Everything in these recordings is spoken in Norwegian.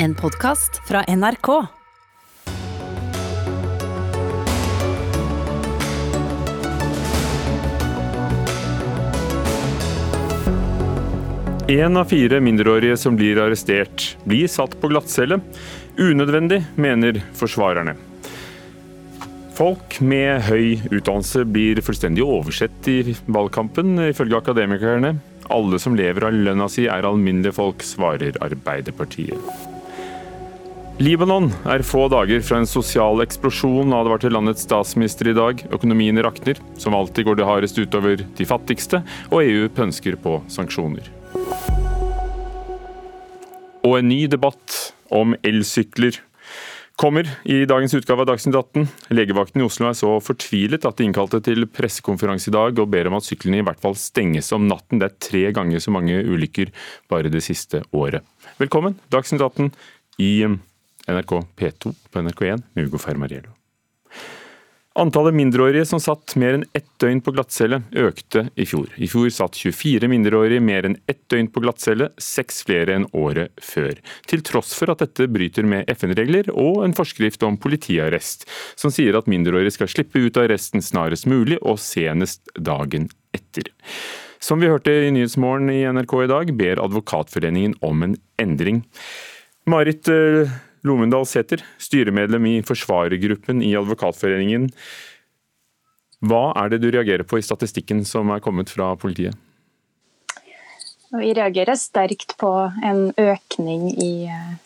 En podkast fra NRK. Én av fire mindreårige som blir arrestert, blir satt på glattcelle. Unødvendig, mener forsvarerne. Folk med høy utdannelse blir fullstendig oversett i valgkampen, ifølge akademikerne. Alle som lever av lønna si er alminnelige folk, svarer Arbeiderpartiet. Libanon er få dager fra en sosial eksplosjon, advarte landets statsminister i dag. Økonomien rakner. Som alltid går det hardest utover de fattigste, og EU pønsker på sanksjoner. Og en ny debatt om elsykler kommer i dagens utgave av Dagsnytt 18. Legevakten i Oslo er så fortvilet at de innkalte til pressekonferanse i dag og ber om at syklene i hvert fall stenges om natten. Det er tre ganger så mange ulykker bare det siste året. Velkommen, Dagsnytt 18 i NRK P2 på NRK1 med Ugo Fermariello. Antallet mindreårige som satt mer enn ett døgn på glattcelle, økte i fjor. I fjor satt 24 mindreårige mer enn ett døgn på glattcelle, seks flere enn året før. Til tross for at dette bryter med FN-regler og en forskrift om politiarrest, som sier at mindreårige skal slippe ut av arresten snarest mulig og senest dagen etter. Som vi hørte i Nyhetsmorgen i NRK i dag, ber Advokatforeningen om en endring. Marit Lomundal Sæther, styremedlem i forsvarergruppen i Advokatforeningen. Hva er det du reagerer på i statistikken som er kommet fra politiet? Vi reagerer sterkt på en økning i eh,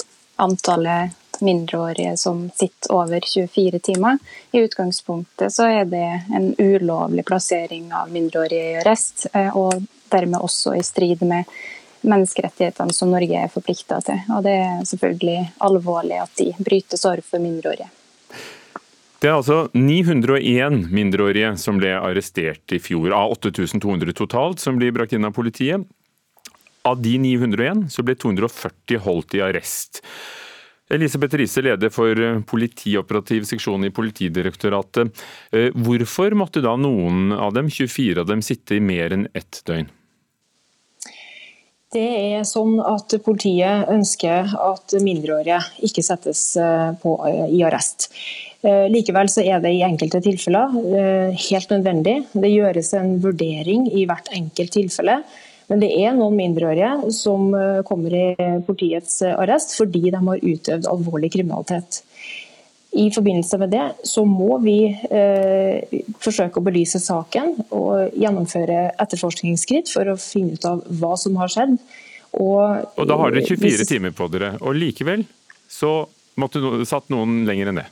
antallet mindreårige som sitter over 24 timer. I utgangspunktet så er det en ulovlig plassering av mindreårige i arrest, eh, og dermed også i strid med menneskerettighetene som Norge er forplikta til. Og det er selvfølgelig alvorlig at de brytes overfor mindreårige. Det er altså 901 mindreårige som ble arrestert i fjor, av 8200 totalt som blir brakt inn av politiet. Av de 901 så ble 240 holdt i arrest. Elisabeth Riise, leder for politioperativ seksjon i Politidirektoratet. Eh, hvorfor måtte da noen av dem, 24 av dem, sitte i mer enn ett døgn? Det er sånn at Politiet ønsker at mindreårige ikke settes eh, på, eh, i arrest. Eh, likevel så er det i enkelte tilfeller helt nødvendig. Det gjøres en vurdering i hvert enkelt tilfelle. Men det er noen mindreårige som kommer i politiets arrest fordi de har utøvd alvorlig kriminalitet. I forbindelse med det så må vi eh, forsøke å belyse saken og gjennomføre etterforskningsskritt for å finne ut av hva som har skjedd. Og, og da har dere 24 timer på dere, og likevel så måtte no, satt noen lenger enn det?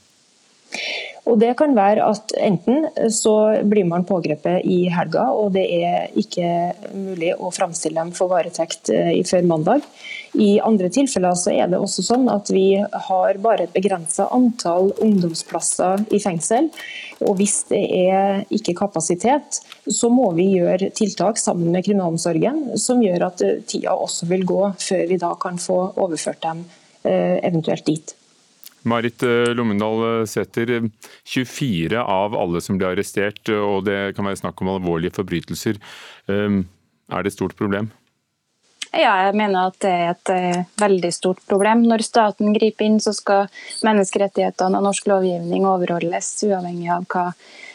Og Det kan være at enten så blir man pågrepet i helga, og det er ikke mulig å framstille dem for varetekt eh, før mandag. I andre tilfeller så er det også sånn at vi har bare et begrensa antall ungdomsplasser i fengsel. Og hvis det er ikke kapasitet, så må vi gjøre tiltak sammen med kriminalomsorgen som gjør at tida også vil gå før vi da kan få overført dem eh, eventuelt dit. Marit eh, Lommendal eh, Sæther, 24 av alle som ble arrestert, eh, og det kan være snakk om alvorlige forbrytelser. Er det et stort problem? Ja, jeg mener at det er et veldig stort problem. Når staten griper inn, så skal menneskerettighetene og norsk lovgivning overholdes, uavhengig av hva Eh,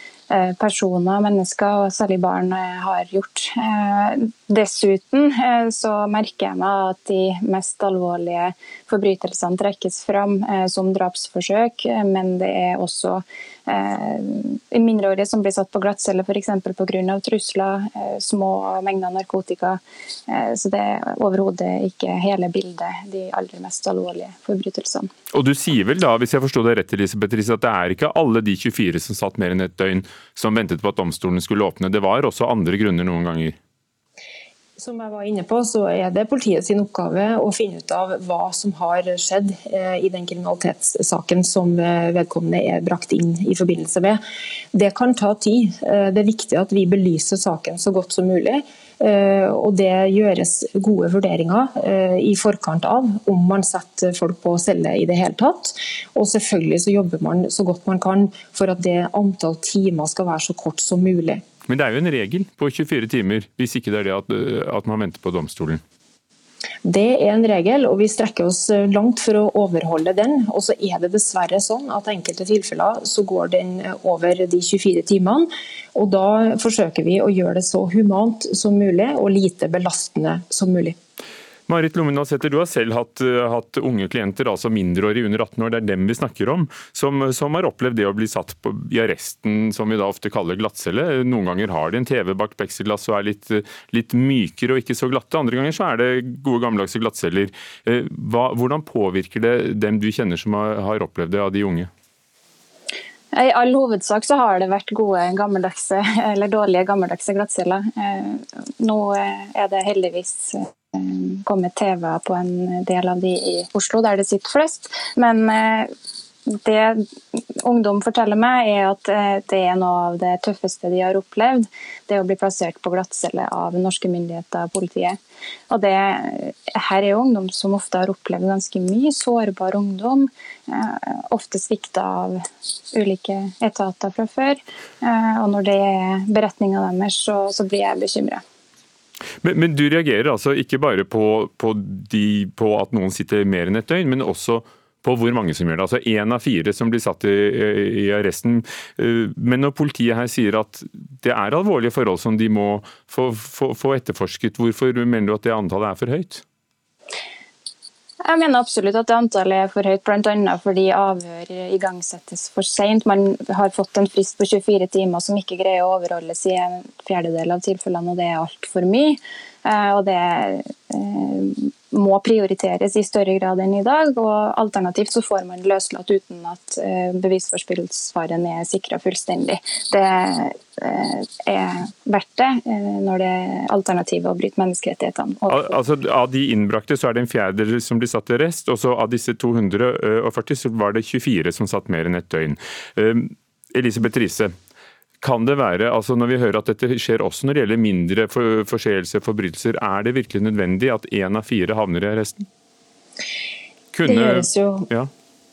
personer, mennesker, og særlig barn, eh, har gjort. Eh, dessuten så merker jeg meg at de mest alvorlige forbrytelsene trekkes fram som drapsforsøk, men det er også mindreårige som blir satt på glattcelle f.eks. pga. trusler, små mengder narkotika. Så det er overhodet ikke hele bildet, de aller mest alvorlige forbrytelsene. Og Du sier vel da, hvis jeg forstår deg rett, Elisabeth Riise, at det er ikke alle de 24 som satt mer enn et døgn som ventet på at domstolen skulle åpne. Det var også andre grunner noen ganger? Som jeg var inne på, så er det politiet sin oppgave å finne ut av hva som har skjedd eh, i den kriminalitetssaken som eh, vedkommende er brakt inn i forbindelse med. Det kan ta tid. Eh, det er viktig at vi belyser saken så godt som mulig. Og det gjøres gode vurderinger i forkant av om man setter folk på celle i det hele tatt. Og selvfølgelig så jobber man så godt man kan for at det antall timer skal være så kort som mulig. Men det er jo en regel på 24 timer, hvis ikke det er det at, at man venter på domstolen? Det er en regel, og vi strekker oss eh, langt for å overholde den. Og så er det dessverre sånn at i enkelte tilfeller så går den eh, over de 24 timene. Og da forsøker vi å gjøre det så humant som mulig og lite belastende som mulig. Marit Lommendal Sæther, du har selv hatt, eh, hatt, unge klienter, altså mindreårige under 18 år, det er dem vi snakker om, som, som har opplevd det å bli satt på, i arresten, som vi da ofte kaller glattcelle. Noen ganger har de en TV bak pleksiglass og er litt, litt, mykere og ikke så glatte. Andre ganger så er det gode, gammeldagse glattceller. Eh, hva, hvordan påvirker det dem du kjenner som har, har opplevd det, av de unge? I all hovedsak så har det vært gode gammeldagse, eller dårlige gammeldagse glattceller. Eh, nå er det heldigvis Eh, kommet TV på en del av de i Oslo, der det sitter flest. Men eh, det ungdom forteller meg, er at eh, det er noe av det tøffeste de har opplevd. Det å bli plassert på glattcelle av norske myndigheter og politiet. Og det, her er jo ungdom som ofte har opplevd ganske mye. Sårbar ungdom. Ofte svikta av ulike etater fra før. Og når det er beretninga deres, så, så blir jeg bekymret. Men, men, du reagerer altså ikke bare på, på, de, på, at noen sitter mer enn et døgn, men også på hvor mange som gjør det. Altså Én av fire som blir satt i, i, arresten. Eh, men når politiet her sier at det er alvorlige forhold som de må få, få, få etterforsket, hvorfor mener du at det antallet er for høyt? Jeg mener absolutt at antallet er for høyt, bl.a. fordi avhør igangsettes for sent. Man har fått en frist på 24 timer som ikke greier å overholdes i en fjerdedel av tilfellene, og det er altfor mye. Eh, og det eh, må prioriteres i større grad enn i dag. og Alternativt så får man løslatt uten at bevisforspillsfaren er sikra fullstendig. Det eh, er verdt det eh, når det er alternativet å bryte menneskerettighetene. Altså, av de innbrakte så er det en fjerdedel som blir satt i rest, og så av disse 240 så var det 24 som satt mer enn et døgn. Elisabeth Riise, kan det være, altså når vi hører at dette skjer også når det gjelder mindre forseelser, forbrytelser, er det virkelig nødvendig at én av fire havner i arresten? Kunne, det gjøres jo. Ja.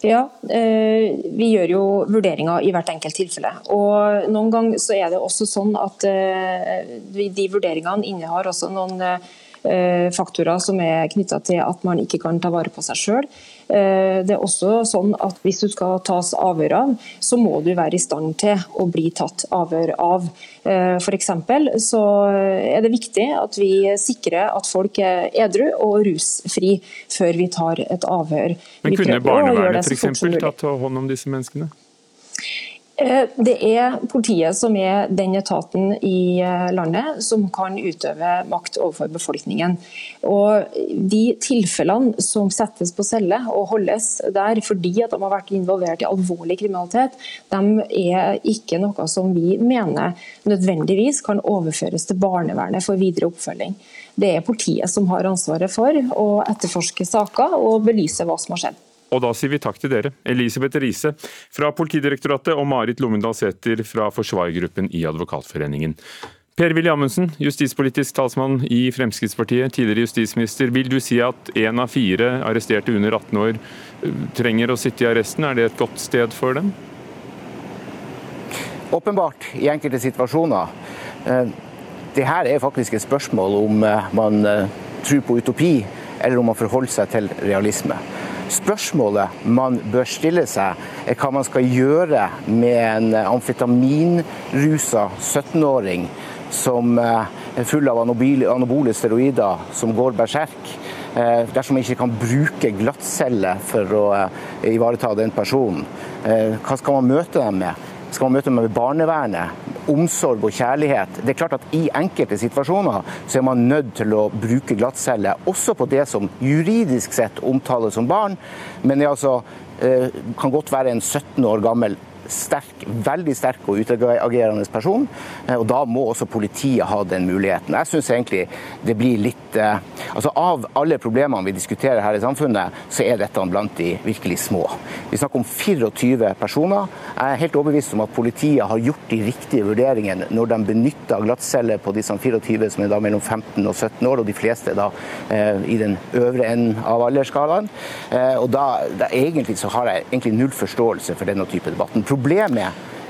Ja, eh, vi gjør jo vurderinger i hvert enkelt tilfelle. Og Noen ganger så er det også sånn at eh, de vurderingene innehar også noen eh, faktorer som er knytta til at man ikke kan ta vare på seg sjøl. Eh, det er også sånn at Hvis du skal tas avhør av, så må du være i stand til å bli tatt avhør av. For F.eks. så er det viktig at vi sikrer at folk er edru og rusfri før vi tar et avhør. Men Kunne barnevernet f.eks. tatt hånd om disse menneskene? Eh, det er politiet som er den etaten i eh, landet som kan utøve makt overfor befolkningen. Og De tilfellene som settes på celle og holdes der fordi at de har vært involvert i alvorlig kriminalitet, de er ikke noe som vi mener nødvendigvis kan overføres til barnevernet for videre oppfølging. Det er politiet som har ansvaret for å etterforske saker og belyse hva som har skjedd. Og da sier vi takk til dere, Elisabeth Riise fra Politidirektoratet og Marit Lommendal Sæther fra forsvarergruppen i Advokatforeningen. Per-Willy Amundsen, justispolitisk talsmann i Fremskrittspartiet, tidligere justisminister. Vil du si at én av fire arresterte under 18 år eh, trenger å sitte i arresten? Er det et godt sted for dem? Åpenbart i enkelte situasjoner. Dette det her er faktisk et spørsmål om eh, man tror på utopi, eller om man forholder seg til realisme. Spørsmålet man bør stille seg, er hva man skal gjøre med en amfetaminrusa 17-åring som eh, er full av anabole steroider, som går berserk. Eh, dersom man ikke kan bruke glattcelle for å eh, ivareta den personen, hva skal man møte dem med? Skal man møte med barnevernet? omsorg og kjærlighet. Det er klart at I enkelte situasjoner så er man nødt til å bruke glattcelle, også på det som juridisk sett omtales som barn, men det altså, eh, kan godt være en 17 år gammel sterk, veldig sterk og utagerende person. Eh, og Da må også politiet ha den muligheten. Jeg syns egentlig det blir litt eh, altså Av alle problemene vi diskuterer her i samfunnet, så er dette blant de virkelig små. Vi snakker om 24 personer. Jeg er helt overbevist om at politiet har gjort de riktige vurderingene når de benytter glattceller på disse 24 som er da mellom 15 og 17 år, og de fleste da eh, i den øvre enden av aldersskalaen. Og da, da, Egentlig så har jeg egentlig null forståelse for denne type debatten. Problemet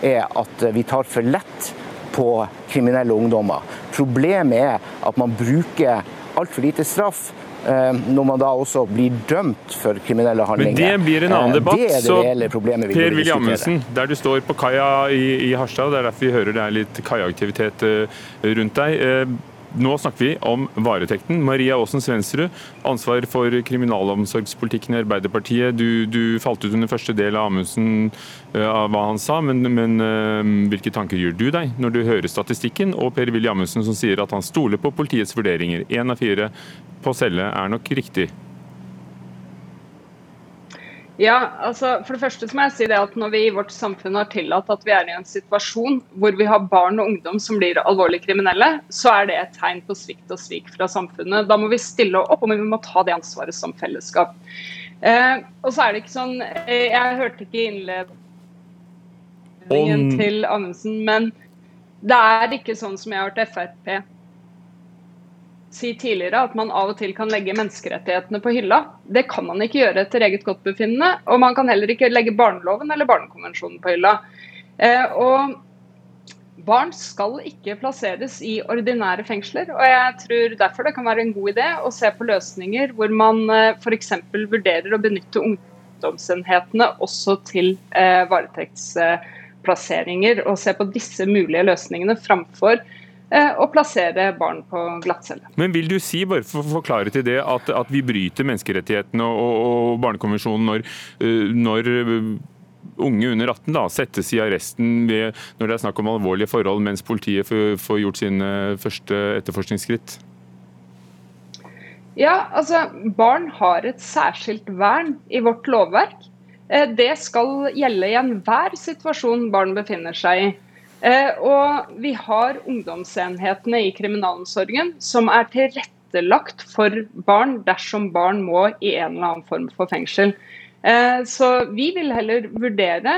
er at vi tar for lett på kriminelle ungdommer. Problemet er at man bruker altfor lite straff når man da også blir dømt for kriminelle handlinger. Men det blir en annen debatt. Det er det reelle problemet vi Per Willy Amundsen, der du står på kaia i, i Harstad, det er derfor vi hører det er litt kaiaktivitet rundt deg. Nå snakker vi om varetekten. Maria Aasen Svensrud, ansvar for kriminalomsorgspolitikken i Arbeiderpartiet. Du, du, falt ut under første del av Amundsen eh, av hva han sa, men, men uh, hvilke tanker gjør du deg når du hører statistikken og Per Willy Amundsen som sier at han stoler på politiets vurderinger? Én av fire på celle er nok riktig. Ja, altså For det første så må jeg si det at når vi i vårt samfunn har tillatt at vi er i en situasjon hvor vi har barn og ungdom som blir alvorlig kriminelle, så er det et tegn på svikt og svik fra samfunnet. Da må vi stille opp, og vi må ta det ansvaret som fellesskap. Eh, og så er det ikke sånn eh, Jeg hørte ikke innledningen til Amundsen, men det er ikke sånn som jeg har hørt Frp si tidligere at man av og til kan legge menneskerettighetene på hylla. Det kan man ikke gjøre etter eget godtbefinnende. Og man kan heller ikke legge barneloven eller barnekonvensjonen på hylla. Eh, og barn skal ikke plasseres i ordinære fengsler. Og jeg tror derfor det kan være en god idé å se på løsninger hvor man eh, f.eks. vurderer å benytte ungdomsenhetene også til eh, varetektsplasseringer. Og se på disse mulige løsningene framfor Eh, å plassere barn på glattcelle. Men vil du si, bare for å forklare til det, at, at vi bryter menneskerettighetene og, og Barnekonvensjonen når, eh, når eh, unge under 18 da, settes i arresten ved, når det er snakk om alvorlige forhold, mens politiet får, får gjort sine første etterforskningsskritt? Ja, altså Barn har et særskilt vern i vårt lovverk. Det skal gjelde i enhver situasjon barn befinner seg i. Eh, og vi har ungdomsenhetene i kriminalomsorgen som er tilrettelagt for barn dersom barn må i en eller annen form for fengsel. Eh, så vi vil heller vurdere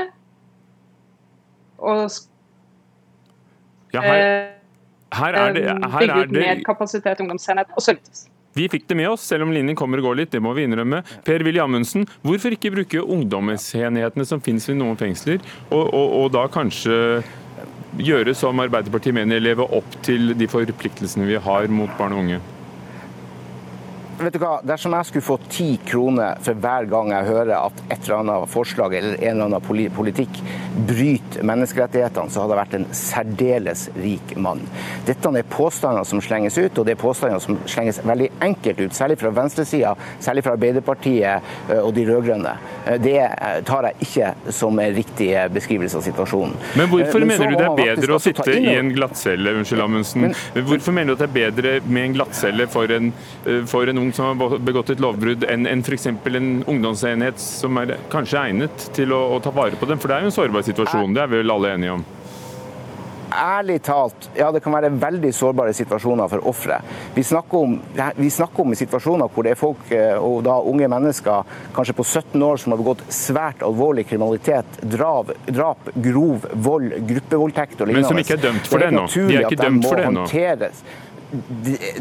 å ja, her, her er det, her bygge ut mer kapasitet i ungdomsenhet og. Vi fikk det med oss, selv om linjen kommer og går litt. Det må vi innrømme. Per Willy Amundsen, hvorfor ikke bruke ungdomsenhetene som finnes i noen fengsler, og, og, og da kanskje gjøre som Arbeiderpartiet mener, leve opp til de forpliktelsene vi har mot barn og unge? Vet du hva, Dersom jeg skulle få ti kroner for hver gang jeg hører at et eller annet forslag eller en eller annen politikk bryter menneskerettighetene, så hadde jeg vært en særdeles rik mann. Dette er påstander som slenges ut, og det er påstander som slenges veldig enkelt ut, særlig fra venstresida, særlig fra Arbeiderpartiet eh, og de rød-grønne. Eh, det eh, tar jeg ikke som en riktig beskrivelse av situasjonen. Men hvorfor Men mener du det er bedre å sitte i en glattcelle, unnskyld Amundsen, Men... hvorfor mener du at det er bedre med en glattcelle for en, for en ung som har begått et lovbrudd, enn en, f.eks. en ungdomsenhet som er kanskje egnet til å, å, ta vare på dem? For det er jo en sårbar situasjon, det er vi vel alle enige om? Ærlig talt, ja det kan være veldig sårbare situasjoner for ofre. Vi, vi, snakker om situasjoner hvor det er folk, eh, og da unge mennesker, kanskje på 17 år, som har begått svært alvorlig kriminalitet. Drap, drap grov vold, gruppevoldtekt og lignende. Men som ikke er dømt for det ennå? De er ikke dømt for det ennå?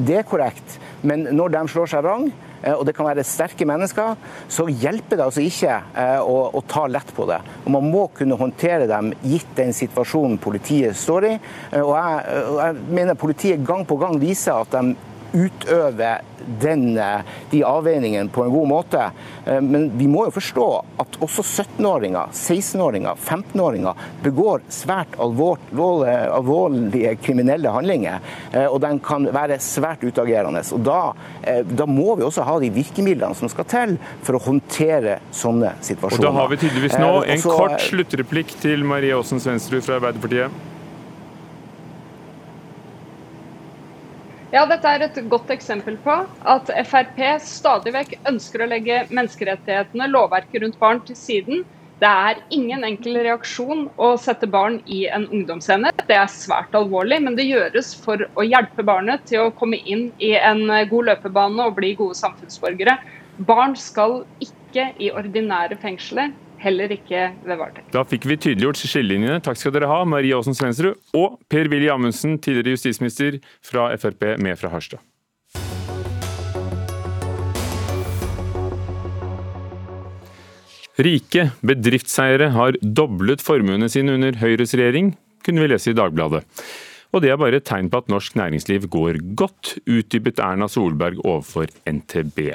Det er korrekt, men når de slår seg vrang, eh, og det kan være sterke mennesker, så hjelper det altså ikke eh, å, å, ta lett på det. Og Man må kunne håndtere dem gitt den situasjonen politiet står i. Eh, og jeg, jeg mener Politiet gang på gang viser at de utøve den, eh, de avveiningene på en god måte. Eh, men vi må jo forstå at også 17-åringer, 16-åringer, 15-åringer begår svært alvorlige kriminelle handlinger. Eh, og de kan være svært utagerende. Og da, da, må vi også ha de virkemidlene som skal til for å håndtere sånne situasjoner. Og Da har vi tydeligvis nå en kort sluttreplikk til Marie Aasen Svensrud fra Arbeiderpartiet. Ja, dette er et godt eksempel på at Frp stadig vekk ønsker å legge menneskerettighetene, lovverket rundt barn, til siden. Det er ingen enkel reaksjon å sette barn i en ungdomsenhet. Det er svært alvorlig, men det gjøres for å hjelpe barnet til å komme inn i en god løpebane og bli gode samfunnsborgere. Barn skal ikke i ordinære fengsler heller ikke ved varetekt. Da fikk vi tydeliggjort skillelinjene. Takk skal dere ha, Marie Aasen Svensrud og Per-Willy Amundsen, tidligere justisminister fra Frp, med fra Harstad. Rike bedriftseiere har doblet formuene sine under Høyres regjering, kunne vi lese i Dagbladet. Og det er bare et tegn på at norsk næringsliv går godt, utdypet Erna Solberg overfor NTB.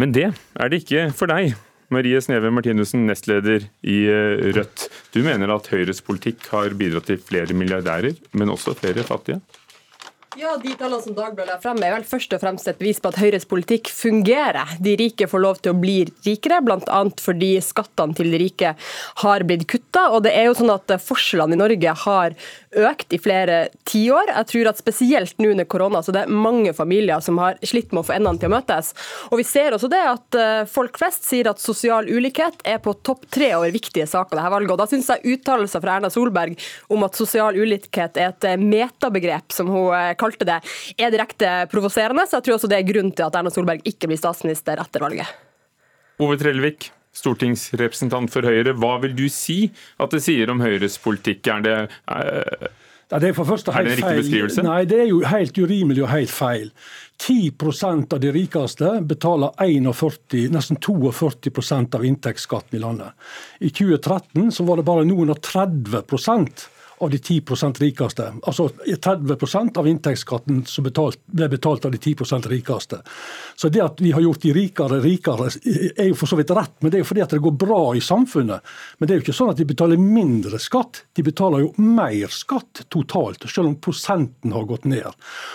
Men det er det ikke for deg. Marie Sneve Martinussen, nestleder i eh, Rødt. Du mener at Høyres politikk har bidratt til flere milliardærer, men også flere fattige? Ja, De tallene som Dagbladet la frem er vel først og fremst et bevis på at Høyres politikk fungerer. De rike får lov til å bli rikere, bl.a. fordi skattene til de rike har blitt kutta. Og det er jo sånn at forskjellene i Norge har økt i flere tiår. Jeg tror at spesielt nå under korona så det er mange familier som har slitt med å få endene til å møtes. Og vi ser også det at eh, folk flest sier at sosial ulikhet er på topp tre over viktige saker dette valget. Og da syns jeg uttalelser fra Erna Solberg om at sosial ulikhet er et eh, metabegrep, som hun eh, kalte det, er direkte provoserende. Så jeg tror også det er grunnen til at Erna Solberg ikke blir statsminister etter valget. Ove Trellevik, stortingsrepresentant for Høyre. Hva vil du si at det sier om Høyres politikk? Er det, er, ja, det er, for første er det en riktig beskrivelse? Nei, det er jo helt urimelig og helt feil. 10% av de rikeste betaler 41, nesten 42% av inntektsskatten i landet. I 2013 så var det bare noen og 30 av de 10% rikeste. Altså 30% av inntektsskatten som betalt, ble betalt av de 10% rikeste. Så det at vi har gjort de rikere rikere, er jo for så vidt rett, men det er jo fordi at det går bra i samfunnet. Men det er jo ikke sånn at de betaler mindre skatt, de betaler jo mer skatt totalt, selv om prosenten har gått ned.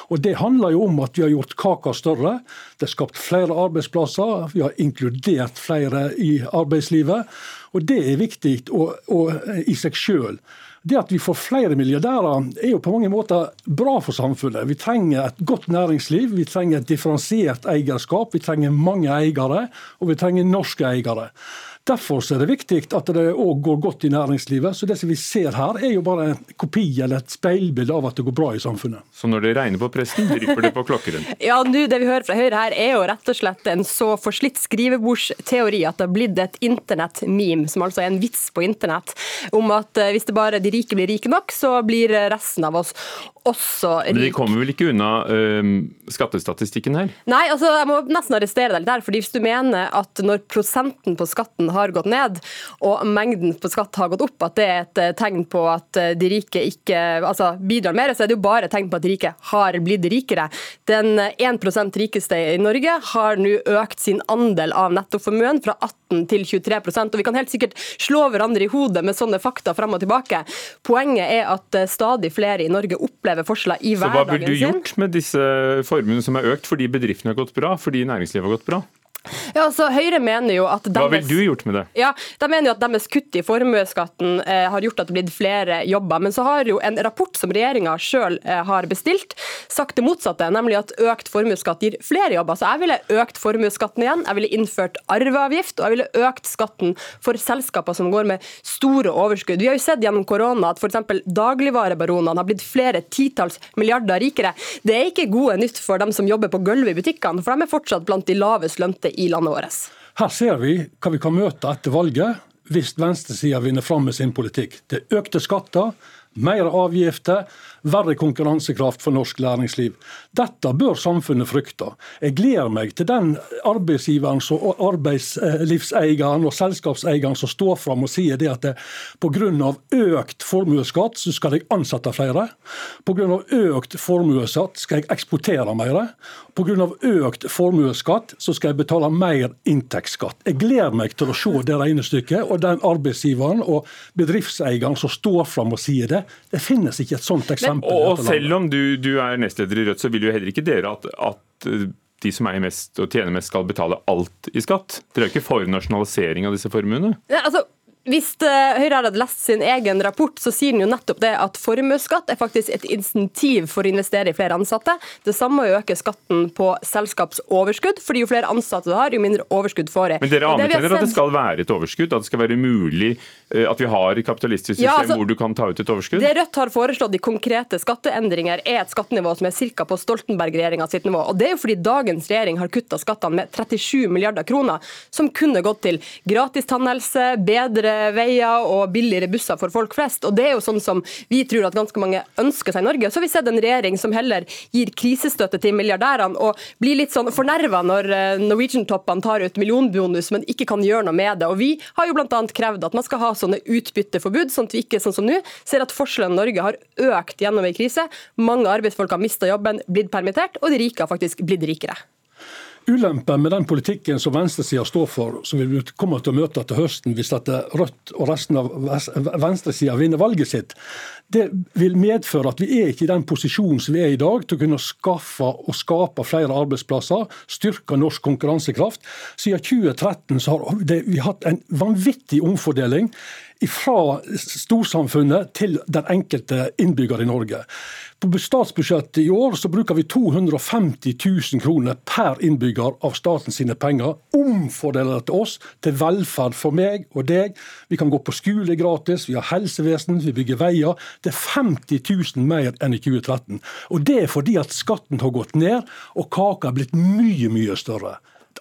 Og Det handler jo om at vi har gjort kaka større, det er skapt flere arbeidsplasser, vi har inkludert flere i arbeidslivet. Og Det er viktig og, og, i seg sjøl. Det at vi får flere milliardærer er jo på mange måter bra for samfunnet. Vi trenger et godt næringsliv, vi trenger et differensiert eierskap, vi trenger mange eiere, og vi trenger norske eiere. Derfor er det viktig at det òg går godt i næringslivet. Så Det som vi ser her, er jo bare en kopi eller et speilbilde av at det går bra i samfunnet. Så når det regner på presten, drypper det på klokkeren? ja, nu, Det vi hører fra Høyre her, er jo rett og slett en så forslitt skrivebordsteori at det har blitt et internett-meme, som altså er en vits på internett, om at eh, hvis det bare de rike blir rike nok, så blir resten av oss også rik. Men de kommer vel ikke unna uh, skattestatistikken her? Nei, altså jeg må nesten arrestere deg litt der. fordi Hvis du mener at når prosenten på skatten har gått ned, og mengden på skatt har gått opp, at det er et eh, tegn på at eh, de rike ikke altså, bidrar mer, så er det jo bare et tegn på at de rike har blitt rikere. Den 1% rikeste i Norge har nå økt sin andel av nettoformuen fra 18 til 23% og Vi kan helt sikkert slå hverandre i hodet med sånne fakta fram og tilbake. Poenget er at eh, stadig flere i Norge opplever forskjeller i hverdagen sin. Så hva burde du gjort med disse formuene som er økt fordi bedriftene har gått bra, fordi næringslivet har gått bra? Ja, altså Høyre mener jo at deres, Hva ville du gjort med det? Ja, De mener jo at deres kutt i formuesskatten eh, har gjort at det har blitt flere jobber. Men så har jo en rapport som regjeringa sjøl eh, har bestilt, sagt det motsatte. Nemlig at økt formuesskatt gir flere jobber. Så jeg ville økt formuesskatten igjen. Jeg ville innført arveavgift, og jeg ville økt skatten for selskaper som går med store overskudd. Vi har jo sett gjennom korona at f.eks. dagligvarebaronene har blitt flere titalls milliarder rikere. Det er ikke gode nytt for dem som jobber på gulvet i butikkene, for de er fortsatt blant de lavest lønte i landet vårt. Her ser vi hva vi kan møte etter valget hvis venstresida vinner fram med sin politikk. Det er økte skatter, mer avgifter, verre konkurransekraft for norsk næringsliv. Dette bør samfunnet frykte. Jeg gleder meg til den arbeidsgiveren og arbeidslivseieren og selskapseieren som står fram og sier det at pga. økt formuesskatt så skal jeg ansette flere. Pga. økt formuesskatt skal jeg eksportere mer. Pga. økt formuesskatt så skal jeg betale mer inntektsskatt. Jeg gleder meg til å se det regnestykket og den arbeidsgiveren og bedriftseieren som står fram og sier det. Det finnes ikke et sånt eksempel eksempel. Og, og selv om du, du, er nestleder i Rødt, så vil jo heller ikke dere at, at eh, de som eier mest og tjener mest, skal betale alt i skatt? Dere er ikke for nasjonalisering av disse formuene? Ja, altså, hvis eh, Høyre hadde lest sin egen rapport, så sier den jo nettopp det at formuesskatt er faktisk et insentiv for å investere i flere ansatte. Det samme å øke skatten på selskapsoverskudd, fordi jo flere ansatte du har, jo mindre overskudd får du. Men dere anerkjenner at det skal være et overskudd? At det skal være mulig at vi har et kapitalistisk system ja, altså, hvor du kan ta ut et overskudd? Det Rødt har foreslått i konkrete skatteendringer, er et skattenivå som er ca. på Stoltenberg-regjeringa sitt nivå. Og det er jo fordi dagens regjering har kutta skattene med 37 milliarder kroner, som kunne gått til gratis tannhelse, bedre bedre veier og billigere busser for folk flest. Og Det er jo sånn som vi tror at ganske mange ønsker seg i Norge. Så har vi sett en regjering som heller gir krisestøtte til milliardærene og blir litt sånn fornerva når eh, Norwegian-toppene tar ut millionbonus, men ikke kan gjøre noe med det. Og Vi har jo bl.a. krevd at man skal ha sånne utbytteforbud, sånn at vi ikke sånn som nå ser at forskjellene i Norge har økt gjennom en krise. Mange arbeidsfolk har mista jobben, blitt permittert, og de rike har faktisk blitt rikere. Ulempen med den politikken som venstresida står for, som vi kommer til å møte til høsten hvis dette Rødt og resten av venstresida vinner valget sitt, det vil medføre at vi er ikke i den posisjonen som vi er i dag, til å kunne skaffe og skape flere arbeidsplasser, styrke norsk konkurransekraft. Siden 2013 så har vi hatt en vanvittig omfordeling fra storsamfunnet til den enkelte innbygger i Norge. På statsbudsjettet i år så bruker vi 250 000 kroner per innbygger av statens sine penger. Omfordeler til oss, til velferd for meg og deg. Vi kan gå på skole gratis, vi har helsevesen, vi bygger veier. Det er 50 000 mer enn i 2013. Og det er fordi at skatten har gått ned, og kaka er blitt mye, mye større.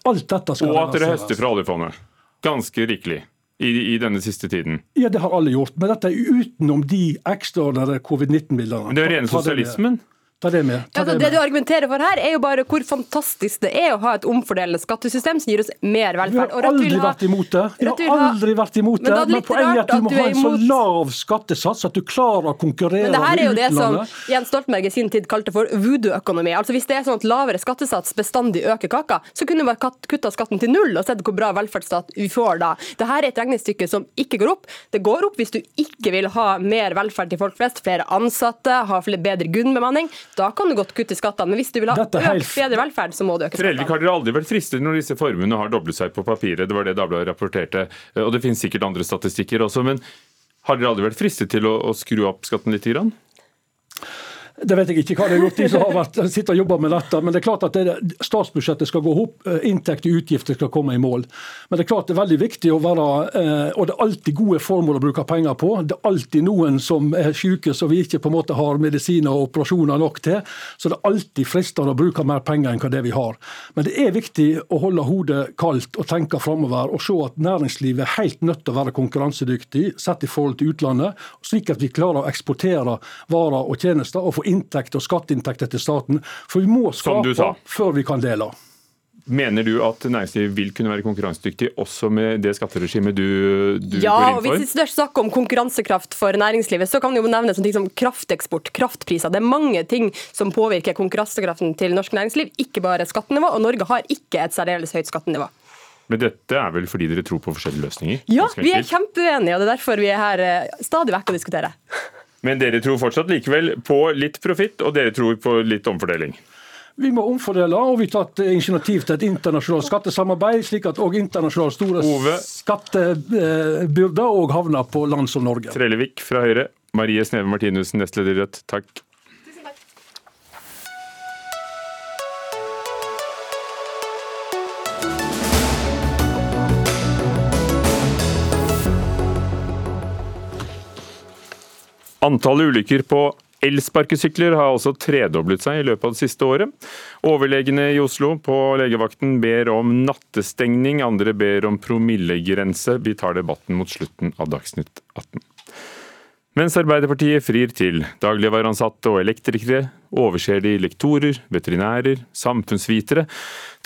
Alt dette skal Og at dere høster fra oljefondet. Ganske rikelig i, i, denne siste tiden? Ja, det har alle gjort. Men dette er utenom de ekstraordinære covid-19-bildene. Det er rene sosialismen? Ta det med. Ta det, det, du argumenterer for her, er jo bare hvor fantastisk det er å ha et omfordelende skattesystem som gir oss mer velferd. Vi har aldri ha, vært imot det. Vi har aldri vært imot det. Men, men poenget er at du må ha en så lav skattesats at du klarer å konkurrere med utlandet. Men det her er jo det som Jens Stoltenberg i sin tid kalte for voodoo-økonomi. Altså Hvis det er sånn at lavere skattesats bestandig øker kaka, så kunne vi bare kutta skatten til null og sett hvor bra velferdsstat vi får da. Det her er et regnestykke som ikke går opp. Det går opp hvis du ikke vil ha mer velferd til folk flest, flere ansatte, ha bedre grunnbemanning. Da kan du godt kutte skattene. Men hvis du vil ha økt bedre velferd, så må du øke skattene. Trellevik, har dere aldri vært fristet når disse formuene har doblet seg på papiret? Det var det Dagbladet rapporterte. Og det finnes sikkert andre statistikker også. men har dere aldri vært fristet til å, å skru opp skatten litt? Grann? Det vet jeg ikke hva det har gjort, de som har vært, sitter og jobber med dette. Men det er klart at det, statsbudsjettet skal gå opp, inntekt og utgifter skal komme i mål. Men det er klart det er veldig viktig å være eh, Og det er alltid gode formål å bruke penger på. Det er alltid noen som er syke som vi ikke på en måte har medisiner og operasjoner nok til. Så det er alltid fristende å bruke mer penger enn det vi har. Men det er viktig å holde hodet kaldt og tenke framover og se at næringslivet er helt nødt til å være konkurransedyktig sett i forhold til utlandet, slik at vi klarer å eksportere varer og tjenester og få inntekter og skatteinntekter til staten. For vi må skape før vi kan dele. Mener du at næringslivet vil kunne være konkurransedyktig også med det skatteregimet du, du ja, går inn for? Ja, og Hvis vi snakker om konkurransekraft for næringslivet, så kan vi jo nevne sånne ting som krafteksport, kraftpriser. Det er mange ting som påvirker konkurransekraften til norsk næringsliv, ikke bare skattenivå. Og Norge har ikke et særdeles høyt skattenivå. Men dette er vel fordi dere tror på forskjellige løsninger? Ja, vi er kjempeuenige, og det er derfor vi er her eh, stadig vekk å diskutere. Men dere tror fortsatt likevel på litt profitt, og dere tror på litt omfordeling? Vi må omfordele, og vi har tatt initiativ til et internasjonalt skattesamarbeid, slik at òg internasjonale store Ove. skattebyrder òg havner på land som Norge. Trellevik fra Høyre, Marie Sneve Martinussen, nestleder i Rødt, takk. Antallet ulykker på elsparkesykler har altså tredoblet seg i løpet av det siste året. Overlegene i Oslo på legevakten ber om nattestengning, andre ber om promillegrense. Vi tar debatten mot slutten av Dagsnytt 18. Mens Arbeiderpartiet frir til dagligvareansatte og elektrikere, overser de lektorer, veterinærer, samfunnsvitere.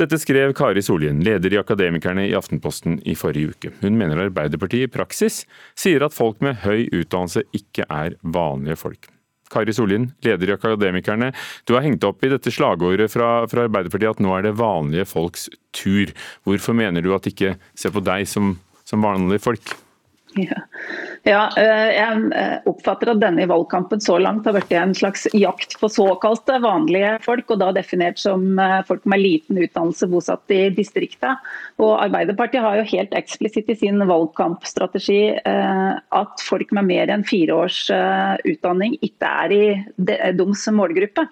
Dette skrev Kari Solien, leder i Akademikerne i Aftenposten i forrige uke. Hun mener Arbeiderpartiet i praksis sier at folk med høy utdannelse ikke er vanlige folk. Kari Solien, leder i Akademikerne. Du har hengt opp i dette slagordet fra, fra Arbeiderpartiet at nå er det vanlige folks tur. Hvorfor mener du at de ikke ser på deg som, som vanlige folk? Ja. Eh, jeg eh, oppfatter at denne valgkampen så langt har vært en slags jakt på såkalte vanlige folk, og da definert som eh, folk med liten utdannelse bosatt i distriktet. Og Arbeiderpartiet har jo helt eksplisitt i sin valgkampstrategi at folk med mer enn fire års utdanning ikke er i deres målgruppe.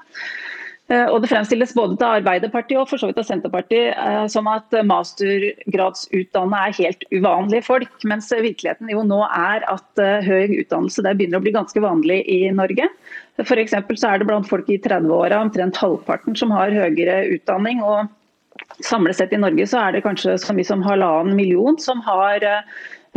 Eh, og Det fremstilles både til Arbeiderpartiet og for så vidt av Senterpartiet eh, som at mastergradsutdannet er helt uvanlige folk, mens virkeligheten jo nå er at eh, høy utdannelse begynner å bli ganske vanlig i Norge. For så er det blant folk i 30-åra omtrent halvparten som har høyere utdanning. og Samlet sett i Norge så er det kanskje så mye som halvannen million som har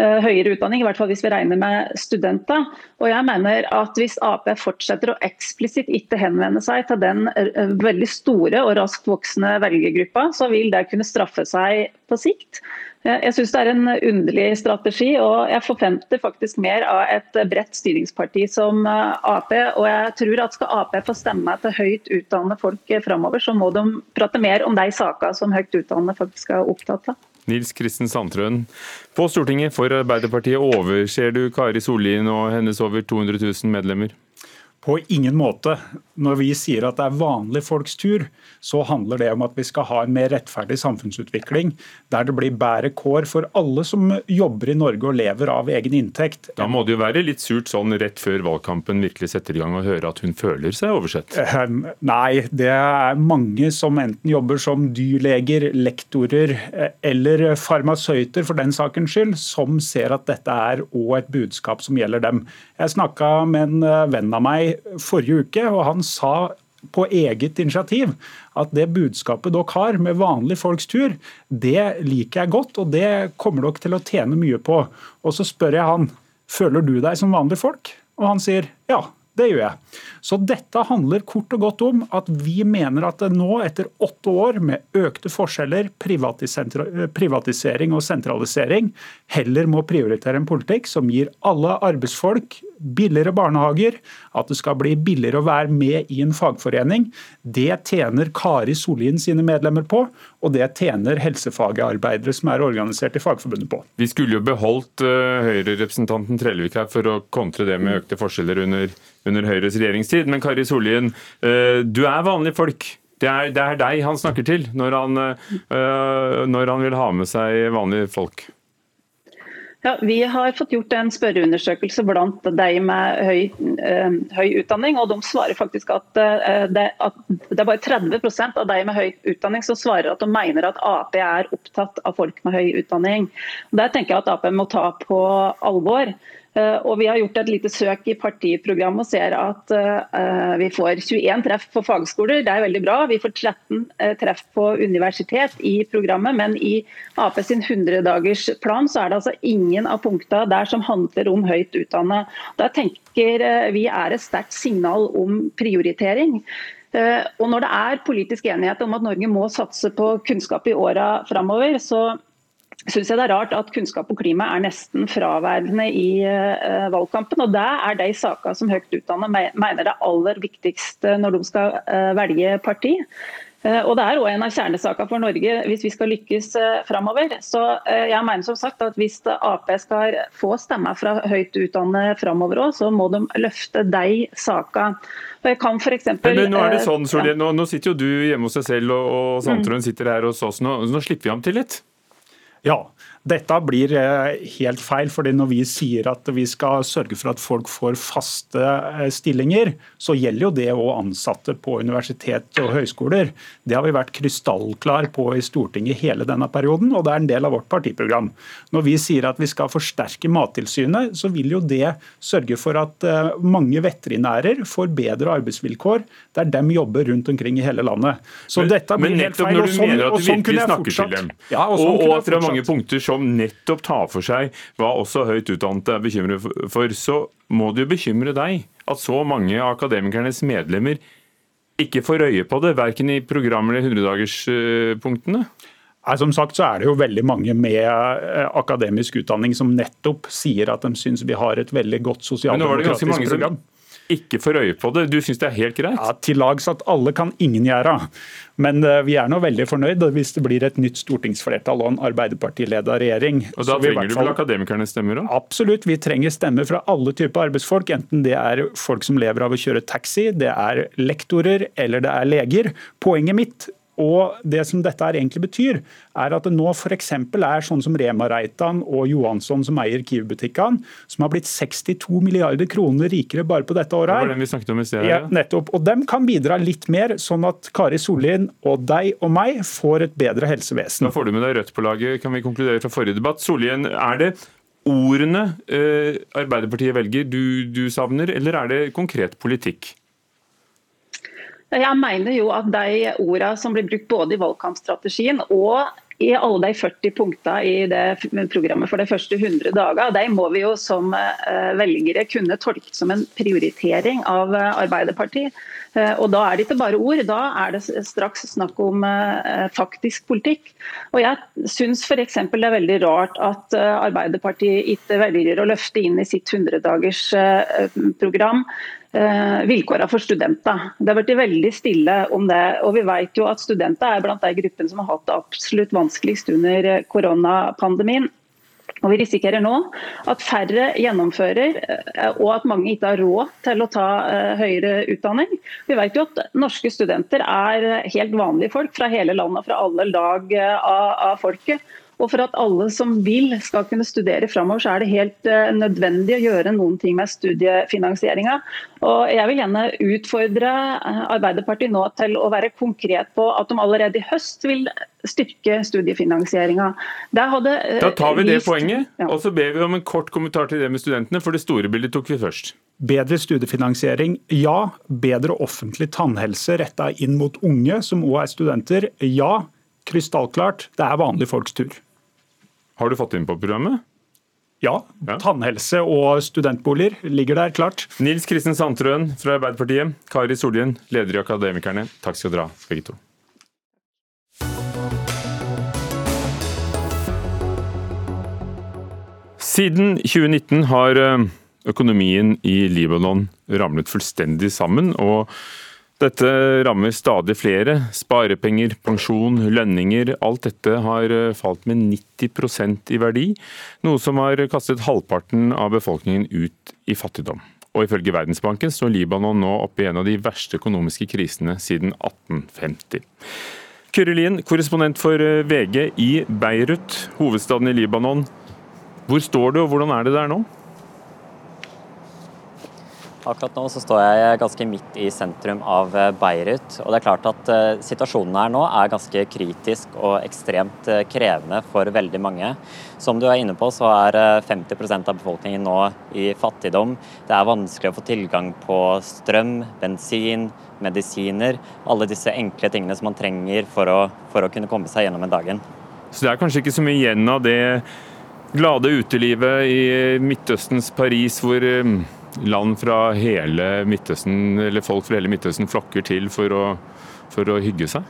høyere utdanning, i hvert fall hvis vi regner med studenter. Og jeg mener at Hvis Ap fortsetter å eksplisitt ikke henvende seg til den eh, veldig store og raskt voksende velgergruppa, så vil det kunne straffe seg på sikt. Eh, jeg syns det er en underlig strategi, og jeg forventer faktisk mer av et bredt styringsparti som Ap. Og jeg tror at skal Ap få stemme til høyt utdannede folk framover, så må de prate mer om de sakene som høyt utdannede folk skal opptatt av. Nils Kristen Sandtrøen. På Stortinget for Arbeiderpartiet overser du Kari Sollien og hennes over 200 000 medlemmer? På ingen måte. Når vi sier at det er vanlige folks tur, så handler det om at vi skal ha en mer rettferdig samfunnsutvikling, der det blir bedre kår for alle som jobber i Norge og lever av egen inntekt. Da må det jo være litt surt sånn rett før valgkampen virkelig setter i gang, å høre at hun føler seg oversett? Eh, nei, det er mange som enten jobber som dyrleger, lektorer eh, eller farmasøyter for den sakens skyld, som ser at dette er òg et budskap som gjelder dem. Jeg snakka med en eh, venn av meg forrige uke, og han sa på eget initiativ at det budskapet dere har med vanlige folks tur, det liker jeg godt, og det kommer dere til å tjene mye på. Og så spør jeg han føler du deg som vanlige folk, og han sier ja. Det gjør jeg. Så dette handler kort og godt om at vi mener at det nå, etter åtte år med økte forskjeller, privatisering og sentralisering, heller må prioritere en politikk som gir alle arbeidsfolk billigere barnehager, at det skal bli billigere å være med i en fagforening. Det tjener Kari Sollien sine medlemmer på, og det tjener helsefagarbeidere som er organisert i Fagforbundet på. Vi skulle jo beholdt uh, Høyre-representanten Trellevik her for å kontre det med økte forskjeller under, under Høyres regjeringstid, men Kari Sollien, uh, du er vanlige folk. Det er, det er, deg han snakker til når han, uh, når han vil ha med seg vanlige folk. Ja, Vi har fått gjort en spørreundersøkelse blant de med høy, uh, høy utdanning. og De svarer faktisk at, uh, det, at det, er bare 30% av de med høy utdanning som svarer at de mener at Ap er opptatt av folk med høy utdanning. Der tenker jeg at Ap må ta på alvor. Eh, og Vi har gjort et lite søk i partiprogrammet og ser at uh, vi får 21 treff på fagskoler. Det er veldig bra. Vi får 13 uh, treff på universitet i programmet, men i Ap sin 100-dagersplan så er det altså ingen av punktene der som handler om høyt utdannet. Da tenker vi er et sterkt signal om prioritering. Og Når det er politisk enighet om at Norge må satse på kunnskap i åra framover, så syns jeg det er rart at kunnskap og klima er nesten fraværende i uh, valgkampen. og Det er de sakene som høyt utdannet mener det aller viktigste når de skal uh, velge parti. Uh, og Det er også en av kjernesakene for Norge hvis vi skal lykkes framover. Så jeg mener som sagt at Hvis Ap skal få stemmer fra høyt utdannet framover så må de løfte de sakene. Jeg kan for eksempel, men, men nå er det sånn, Solien, nå, nå, sitter jo du hjemme hos deg selv, og, og Sandtrøen mm. sitter her hos oss. Nå, nå slipper vi ham til litt. Ja, dette blir eh, helt feil. fordi Når vi sier at vi skal sørge for at folk får faste eh, stillinger, så gjelder jo det òg ansatte på universitet og høyskoler. Det har vi vært krystallklar på i Stortinget hele denne perioden, og det er en del av vårt partiprogram. Når vi sier at vi skal forsterke Mattilsynet, så vil jo det sørge for at eh, mange veterinærer får bedre arbeidsvilkår der de jobber rundt omkring i hele landet. Så dette blir helt feil. Og sånn, og sånn kunne jeg fortsatt. Ja, og, sånn og, og fra mange punkter som nettopp tar for seg hva også høyt utdannede er bekymret for, så må det jo bekymre deg at så mange av akademikernes medlemmer ikke får øye på det, verken i programmet eller 100-dagerspunktene? Som sagt så er det jo veldig mange med eh, akademisk utdanning som nettopp sier at de syns vi har et veldig godt sosialdemokratisk program ikke får øye på det. Du syns det er helt greit? Ja, Til lags at alle kan ingen gjøre. Men uh, vi er nå veldig fornøyd hvis det blir et nytt stortingsflertall og en Arbeiderparti-ledet regjering. Og Da trenger du vel akademikernes stemmer òg? Absolutt. Vi trenger stemmer fra alle typer arbeidsfolk. Enten det er folk som lever av å kjøre taxi, det er lektorer eller det er leger. Poenget mitt og Det som dette egentlig betyr, er at det nå f.eks. er sånn som Rema Reitan og Johansson som eier Kiwi-butikkene, som har blitt 62 milliarder kroner rikere bare på dette året. her. Det var den vi snakket om i sted. Ja, nettopp. Og dem kan bidra litt mer, sånn at Kari Sollien og deg og meg får et bedre helsevesen. Da får du med deg Rødt på laget, kan vi konkludere fra forrige debatt. Sollien, er det ordene eh, Arbeiderpartiet velger du, du savner, eller er det konkret politikk? Jeg mener jo at de ordene som blir brukt både i valgkampstrategien og i alle de 40 punktene i det programmet for de første 100 dagene, de må vi jo som eh, velgere kunne tolke som en prioritering av eh, Arbeiderpartiet. Eh, og Da er det ikke bare ord, da er det straks snakk om faktisk politikk. Og Jeg syns f.eks. det er veldig rart at Arbeiderpartiet ikke velger å løfte inn i sitt 100-dagers program vilkårene for studenter. Det har vært veldig stille om det. og Vi vet jo at studenter er blant de gruppene som har hatt det absolutt vanskeligst under koronapandemien. Og Vi risikerer nå at færre gjennomfører, eh, og at mange ikke har råd til å ta eh, høyere utdanning. Vi vet jo at norske studenter er helt vanlige folk fra hele landet, fra alle lag av folket. Og For at alle som vil skal kunne studere framover, så er det helt uh, nødvendig å gjøre noen ting med studiefinansieringa. Og Jeg vil gjerne utfordre eh, Arbeiderpartiet nå til å være konkret på at de allerede i høst vil styrke studiefinansieringa. Uh, da tar vi det vist, poenget, ja. og så ber vi om en kort kommentar til det med studentene, for det store bildet tok vi først. Bedre studiefinansiering, ja. Bedre offentlig tannhelse retta inn mot unge som òg er studenter, ja. Krystallklart, det er vanlige folks tur. Har du fått inn på programmet? Ja. ja. Tannhelse og studentboliger ligger der klart. Nils Kristin Sandtrøen fra Arbeiderpartiet, Kari Sollien, leder i Akademikerne. Takk skal dere ha, begge to. Siden 2019 har eh, økonomien i Libanon ramlet fullstendig sammen. og dette rammer stadig flere. Sparepenger, pensjon, lønninger. Alt dette har eh, falt med 90% i verdi, noe som har kastet halvparten av befolkningen ut i fattigdom. Og ifølge Verdensbanken står Libanon nå oppe i en av de verste økonomiske krisene siden 1850. Kyrre Lien, korrespondent for eh, VG i Beirut, hovedstaden i Libanon. Hvor står du, og hvordan er det der nå? Akkurat nå så står jeg ganske midt i sentrum av eh, Beirut. og det er klart at uh, Situasjonen her nå er ganske kritisk og ekstremt uh, krevende for veldig mange. Som du er inne på, så er uh, 50% av befolkningen nå i fattigdom. Det er vanskelig å få tilgang på strøm, bensin, medisiner. Alle disse enkle tingene som man trenger for å, for å kunne komme seg gjennom en dagen. Så det er kanskje ikke så mye igjen av det glade utelivet i Midtøstens Paris, hvor land fra hele Midtøsten, eller folk fra hele Midtøsten flokker til for å, for å hygge seg?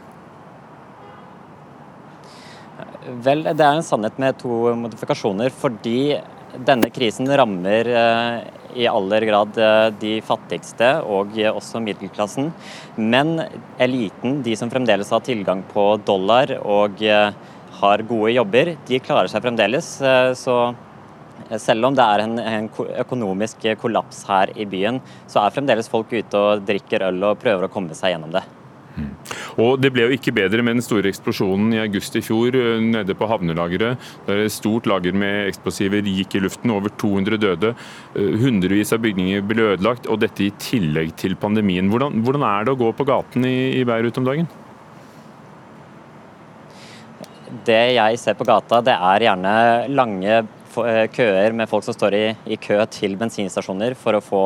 Vel, det er en sannhet med to modifikasjoner. Fordi denne krisen rammer eh, i aller grad eh, de fattigste og også middelklassen. Men eliten, de som fremdeles har tilgang på dollar og eh, har gode jobber, de klarer seg fremdeles. Så selv om det er en, en, økonomisk kollaps her i byen, så er fremdeles folk ute og drikker øl og prøver å komme seg gjennom det. Mm. Og Det ble jo ikke bedre med den store eksplosjonen i august i fjor eh, nede på havnelageret. Der et stort lager med eksplosiver gikk i luften, over 200 døde. Eh, hundrevis av bygninger ble ødelagt, og dette i tillegg til pandemien. Hvordan, hvordan er det å gå på gaten i, i Beirut om dagen? Det jeg ser på gata, det er gjerne lange Eh, køer med folk som står i, i kø til bensinstasjoner for å få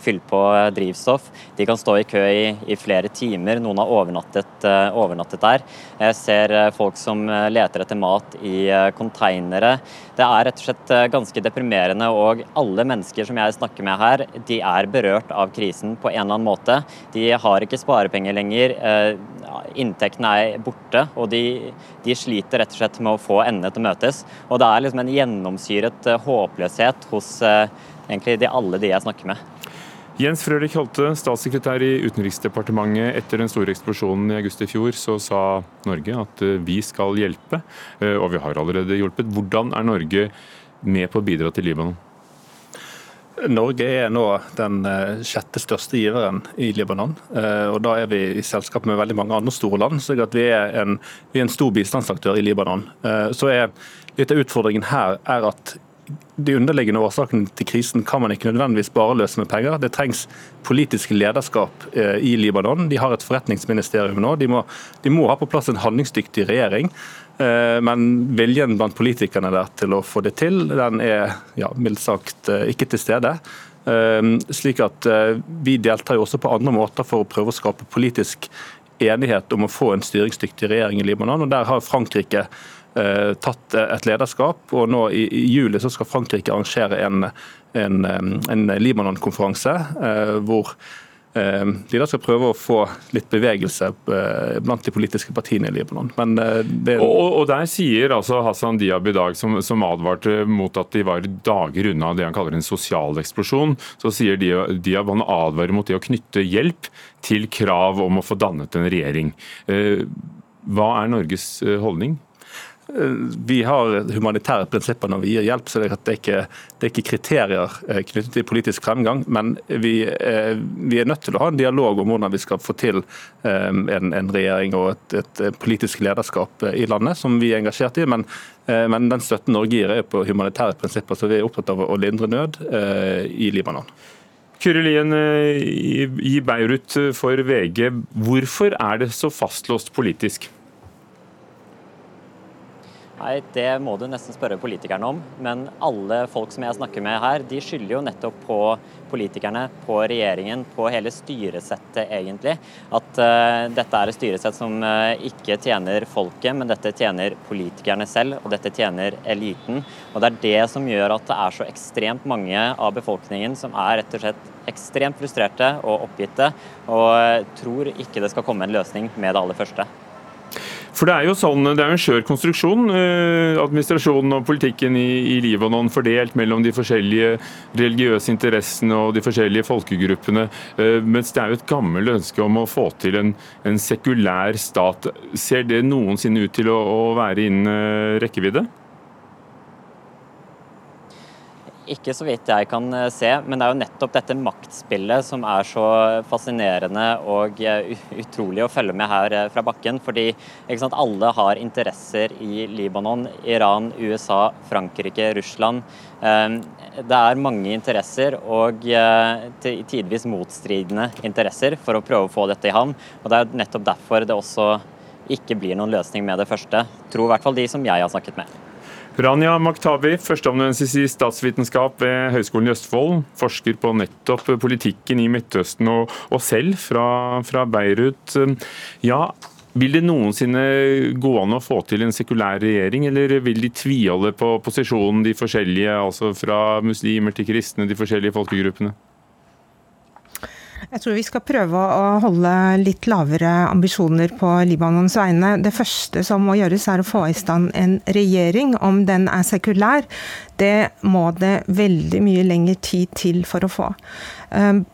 fylt på eh, drivstoff. De kan stå i kø i, i flere timer. Noen har overnattet, uh, overnattet, der. Jeg ser folk som leter etter mat i konteinere. Det er rett og slett ganske deprimerende, og alle mennesker som jeg snakker med her, de er berørt av krisen på en eller annen måte. De har ikke sparepenger lenger. Inntektene er borte, og de, de, sliter rett og slett med å få endene til å møtes. Og det er liksom en gjennomsyret håpløshet hos egentlig de, alle de jeg snakker med. Jens Frølich Holte, statssekretær i Utenriksdepartementet. Etter den store eksplosjonen i august i fjor, så sa Norge at eh, vi skal hjelpe, eh, og vi har allerede hjulpet. Hvordan er Norge med på å bidra til Libanon? Norge er nå den eh, sjette største giveren i Libanon. og Da er vi i selskap med veldig mange andre store land. så vi er en, vi er en stor bistandsaktør i Libanon. Så er Litt av utfordringen her er at de underliggende årsakene til krisen kan man ikke nødvendigvis bare løse med penger. Det trengs politisk lederskap eh, i Libanon. De har et forretningsministerium nå. De må, de må ha på plass en handlingsdyktig regjering. Eh, men viljen blant politikerne der til å få det til, den er ja, mildt sagt eh, ikke til stede. Slik at Vi deltar jo også på andre måter for å prøve å skape politisk enighet om å få en styringsdyktig regjering i Libanon. og Der har Frankrike tatt et lederskap. og nå I, juli så skal Frankrike arrangere en, en, en Libanon-konferanse hvor Eh, de da skal prøve å få litt bevegelse eh, blant de politiske partiene i Libanon. Eh, det... og, og, Der sier altså Hassan Diab i dag, som, som, advarte mot at de var dager unna det han kaller en sosial eksplosjon, så sier Diab han advarer mot det å knytte hjelp til krav om å få dannet en regjering. Hva er Norges holdning? Vi har humanitære prinsipper når vi gir hjelp, så det er ikke, det er ikke kriterier eh, knyttet til politisk fremgang. Men vi, eh, vi, er nødt til å ha en dialog om hvordan vi skal få til eh, en, en regjering og et, et, politisk lederskap i landet, som vi er engasjert i. Men, men den støtten Norge gir, er på humanitære prinsipper, så vi er opptatt av å lindre nød i Libanon. Kyrre Lien i Beirut for VG, hvorfor er det så fastlåst politisk? Nei, Det må du nesten spørre politikerne om. Men alle folk som jeg snakker med her, de skylder jo nettopp på politikerne, på regjeringen, på hele styresettet egentlig. At uh, dette er et styresett som uh, ikke tjener folket, men dette tjener politikerne selv, og dette tjener eliten. Og det er det som gjør at det er så ekstremt mange av befolkningen som er rett og slett ekstremt frustrerte og oppgitte, og uh, tror ikke det skal komme en løsning med det aller første. For Det er jo sånn, det er en skjør konstruksjon. Eh, administrasjonen og politikken i, i Libanon fordelt mellom de forskjellige religiøse interessene og de forskjellige folkegruppene. Eh, mens det er jo et gammelt ønske om å få til en, en sekulær stat. Ser det noensinne ut til å, å være innen eh, rekkevidde? Ikke så vidt jeg kan eh, se, men det er jo nettopp dette maktspillet som er så fascinerende og eh, utrolig å følge med her eh, fra bakken. Fordi sant, alle har interesser i Libanon, Iran, USA, Frankrike, Russland. Det er mange interesser og tidvis motstridende interesser for å prøve å få dette i havn. Og Det er nettopp derfor det også ikke blir noen løsning med det første. Tror i hvert fall de som jeg har snakket med. Rania Maktabi, førsteamanuensis i statsvitenskap ved Høgskolen i Østfold. Forsker på nettopp politikken i Midtøsten og, og selv fra, fra, Beirut. Ja, vil det noensinne gå an å få til en sekulær regjering, eller vil de tviholde på posisjonen, de forskjellige, altså fra muslimer til kristne, de forskjellige folkegruppene? Jeg tror vi skal prøve å holde litt lavere ambisjoner på Libanons vegne. Det første som må gjøres, er å få i stand en regjering. Om den er sekulær, det må det veldig mye lengre tid til for å få. Ehm,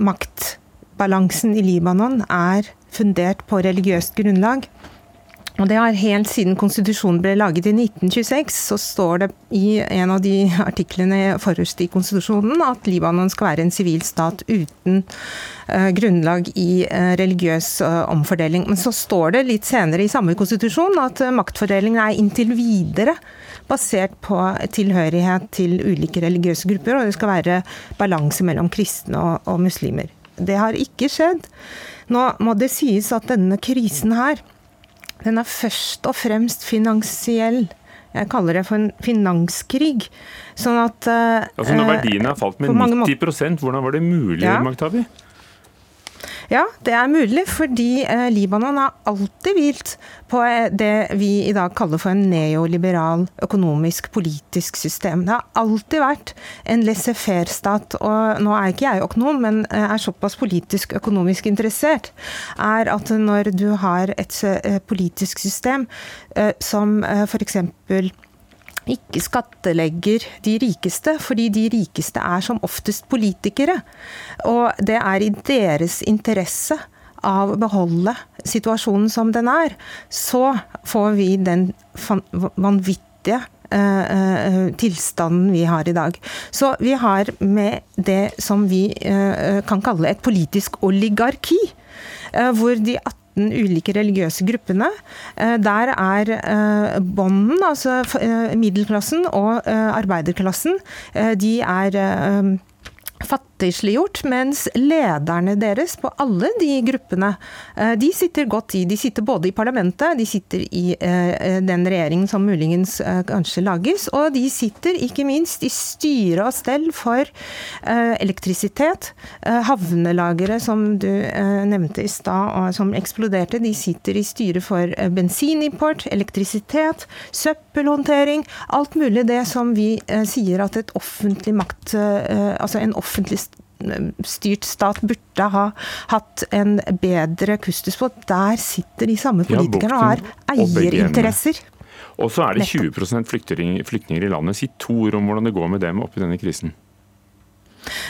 maktbalansen i Libanon er fundert på religiøst grunnlag. Og det har Helt siden konstitusjonen ble laget i 1926, så står det i en av de artiklene forrest i konstitusjonen at Libanon skal være en sivil stat uten uh, grunnlag i uh, religiøs uh, omfordeling. Men så står det litt senere i samme konstitusjon at maktfordelingen er inntil videre basert på tilhørighet til ulike religiøse grupper, og det skal være balanse mellom kristne og, og muslimer. Det har ikke skjedd. Nå må det sies at denne krisen her den er først og fremst finansiell. Jeg kaller det for en finanskrig. Sånn at uh, Altså Når verdiene har falt med 90 hvordan var det mulig, ja. Magtabi? Ja, det er mulig, fordi eh, Libanon har alltid hvilt på eh, det vi i dag kaller for en neoliberal økonomisk politisk system. Det har alltid vært en laissez-faire-stat. Og nå er ikke jeg økonom, men eh, er såpass politisk økonomisk interessert, er at når du har et politisk system som f.eks ikke skattelegger de rikeste, fordi de rikeste er som oftest politikere. Og det er i deres interesse av å beholde situasjonen som den er, så får vi den vanvittige uh, uh, tilstanden vi har i dag. Så vi har med det som vi uh, kan kalle et politisk oligarki, hvor de 18 18 ulike religiøse gruppene. Eh, der er eh, bånden, altså eh, middelklassen og arbeiderklassen, de er fattige latterliggjort, mens lederne deres på alle de gruppene, eh, de sitter godt i. De sitter både i parlamentet, de sitter i eh, den regjeringen som muligens kanskje lages, og de sitter ikke minst i styre og stell for elektrisitet. Havnelageret som du nevnte i stad, som eksploderte, de sitter i styre for bensinimport, elektrisitet, søppelhåndtering. Alt mulig det som vi sier at et offentlig makt altså en offentlig styrt stat burde ha hatt en bedre kustus på. Der sitter de samme politikerne og har eierinteresser. Og så er det 20% flyktninger i landet. Si to ord om hvordan det går med dem oppi denne krisen.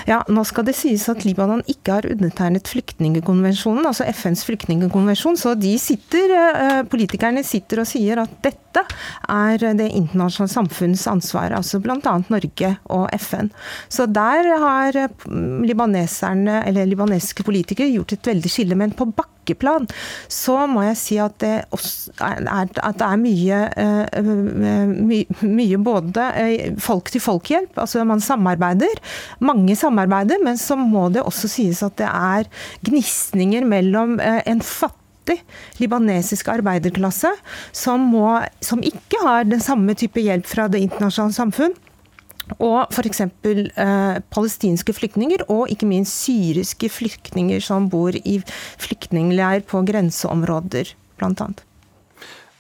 Ja, Nå skal det sies at Libanon ikke har undertegnet flyktningekonvensjonen, altså FNs flyktningekonvensjon, så de sitter, eh, politikerne sitter og sier at dette er det internasjonale samfunns ansvar, altså bl.a. Norge og FN. Så der har libaneserne, eller libanesiske politikere gjort et veldig skille, men på bakkeplan, så må jeg si at det, er, at det er mye, my, mye, mye både eh, folk-til-folk-hjelp, altså man samarbeider. Mange samarbeider, men så må det også sies at det er gnisninger mellom eh, en fattig libanesisk arbeiderklasse som, må, som ikke har den samme type hjelp fra det internasjonale samfunn, og f.eks. Eh, palestinske flyktninger, og ikke minst syriske flyktninger som bor i flyktningleir på grenseområder, blant Uh,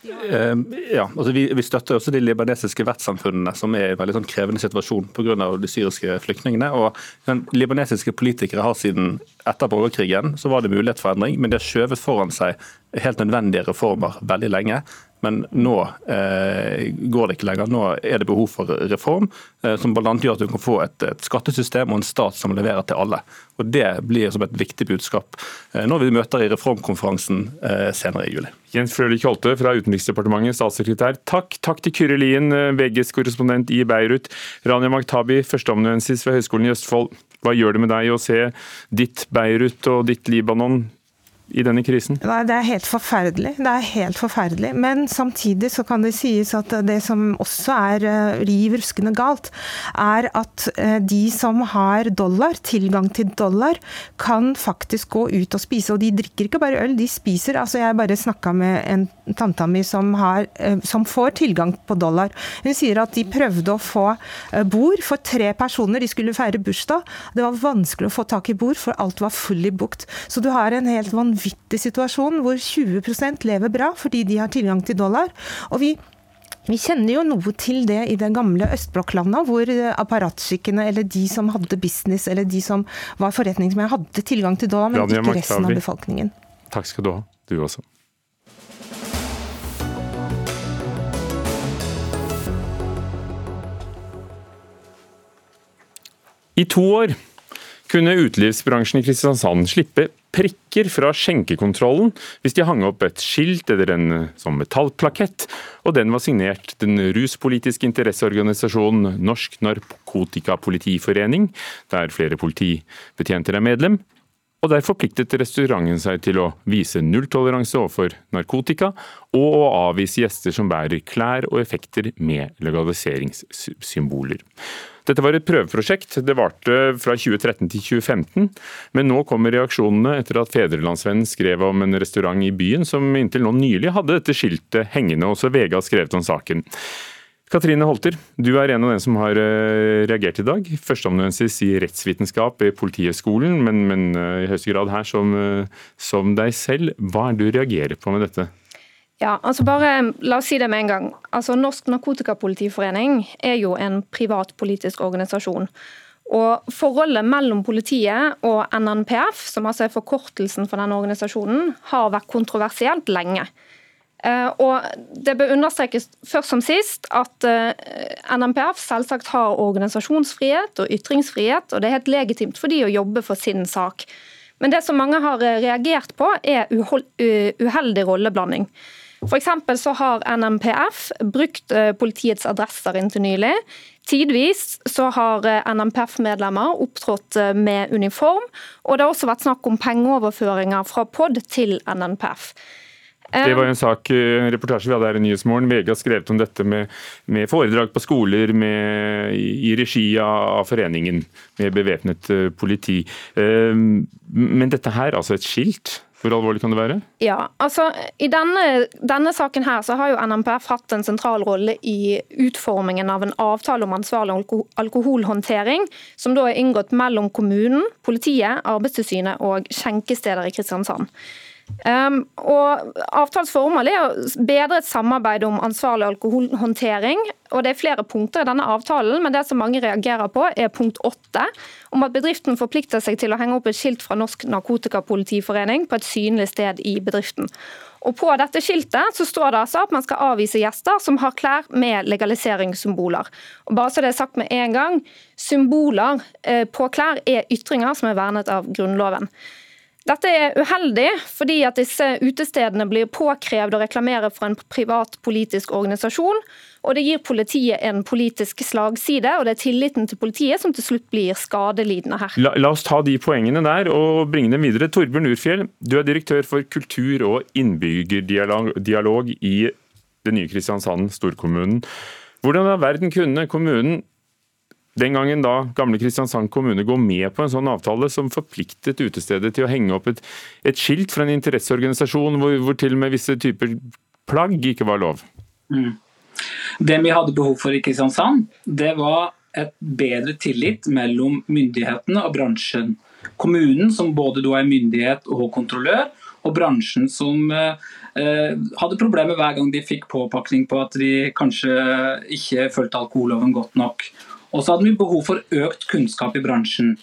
ja, altså vi, vi, støtter også de libanesiske vertssamfunnene som er i en veldig sånn krevende situasjon pga. de syriske flyktningene. og den Libanesiske politikere har siden etter borgerkrigen så var det mulighet for endring, men de har skjøvet foran seg helt nødvendige reformer veldig lenge. Men nå eh, går det ikke lenger. Nå er det behov for reform, eh, som bl.a. gjør at du kan få et, et, skattesystem og en stat som leverer til alle. Og Det blir som et viktig budskap eh, når vi møter i reformkonferansen eh, senere i juli. Jens Frølich Holte fra Utenriksdepartementet, statssekretær. Takk. Takk til Kyrre Lien, eh, VGs korrespondent i Beirut. Rania Maktabi, førsteamanuensis ved Høgskolen i Østfold. Hva gjør det med deg å se ditt Beirut og ditt Libanon i denne krisen? Nei, det er helt forferdelig. Det er helt forferdelig. Men samtidig så kan det sies at det som også er uh, riv ruskende galt, er at uh, de som har dollar, tilgang til dollar, kan faktisk gå ut og spise. Og de drikker ikke bare øl, de spiser. Altså jeg bare snakka med en tanta mi som, har, uh, som får tilgang på dollar. Hun sier at de prøvde å få bord for tre personer, de skulle feire bursdag. Det var vanskelig å få tak i bord, for alt var fully booked. Så du har en helt vanvittig vanvittig situasjon hvor 20% lever bra fordi de har tilgang til dollar. Og vi vi kjenner jo noe til det i det gamle østblokklandet, hvor apparatskikkene eller de som hadde business eller de som var forretningsmenn, hadde tilgang til dollar, men ikke resten av befolkningen. Takk skal du ha, du også. I to år kunne utelivsbransjen i Kristiansand slippe prikker fra skjenkekontrollen hvis de hang opp et skilt eller en sånn metallplakett, og den var signert den ruspolitiske interesseorganisasjonen Norsk Narkotikapolitiforening, der flere politibetjenter er medlem. Og Der forpliktet restauranten seg til å vise nulltoleranse overfor narkotika, og å avvise gjester som bærer klær og effekter med legaliseringssymboler. Dette var et prøveprosjekt. Det varte fra 2013 til 2015. Men nå kommer reaksjonene etter at Fedrelandsvennen skrev om en restaurant i byen som inntil nå nylig hadde dette skiltet hengende. Også VG har skrevet om saken. Katrine Holter, du er en av dem som har eh, reagert i dag. Førsteamanuensis i rettsvitenskap i Politihøgskolen, men, men eh, i høyeste grad her som, eh, som deg selv. Hva er det du reagerer på med dette? Ja, altså bare La oss si det med en gang. Altså Norsk Narkotikapolitiforening er jo en privat politisk organisasjon. Og Forholdet mellom politiet og NNPF, som altså er forkortelsen for denne organisasjonen, har vært kontroversielt lenge. Eh, og Det bør understrekes først som sist at NMPF NNPF selvsagt har organisasjonsfrihet og ytringsfrihet, og det er helt legitimt for de å jobbe for sin sak. Men det som mange har reagert på, er uheldig rolleblanding. For så har NMPF brukt eh, politiets adresser inntil nylig. Tidvis så har eh, NMPF-medlemmer opptrådt eh, med uniform, og det har også vært snakk om pengeoverføringer fra POD til NNPF. Det var en sak, en reportasje vi hadde her i Nyhetsmorgen. VG har skrevet om dette med, med foredrag på skoler med, i, i regi av foreningen med bevæpnet politi. Men dette her, altså et skilt, hvor alvorlig kan det være? Ja, altså I denne, denne, saken her så har jo NMPF hatt en sentral rolle i utformingen av en avtale om ansvarlig alkoholhåndtering, som da er inngått mellom kommunen, politiet, Arbeidstilsynet og skjenkesteder i Kristiansand. Um, og Avtalens formål er å bedre et samarbeid om ansvarlig alkoholhåndtering. og Det er flere punkter i denne avtalen, men det som mange reagerer på, er punkt åtte, om at bedriften forplikter seg til å henge opp et skilt fra Norsk Narkotikapolitiforening på et synlig sted i bedriften. Og På dette skiltet så står det altså at man skal avvise gjester som har klær med legaliseringssymboler. Og bare så det er sagt med en gang, Symboler eh, på klær er ytringer som er vernet av Grunnloven. Dette er uheldig, fordi at disse utestedene blir påkrevd å reklamere for en privat politisk organisasjon. Og det gir politiet en politisk slagside, og det er tilliten til politiet som til slutt blir skadelidende her. La, la oss ta de poengene der og bringe dem videre. Torbjørn Urfjell, du er direktør for kultur- og innbyggerdialog i det nye Kristiansand, storkommunen. Hvordan i verden kunne kommunen den gangen da gamle Kristiansand kommune går med på en sånn avtale som forpliktet utestedet til å henge opp et, et skilt fra en interesseorganisasjon hvor, hvor, til og med visse typer plagg ikke var lov? Mm. Det vi hadde behov for i Kristiansand, det var et bedre tillit mellom myndighetene og bransjen. Kommunen, som både er myndighet og kontrollør, og bransjen, som eh, hadde problemer hver gang de fikk påpakning på at de kanskje ikke fulgte alkoholloven godt nok. Og så hadde vi behov for økt kunnskap i bransjen.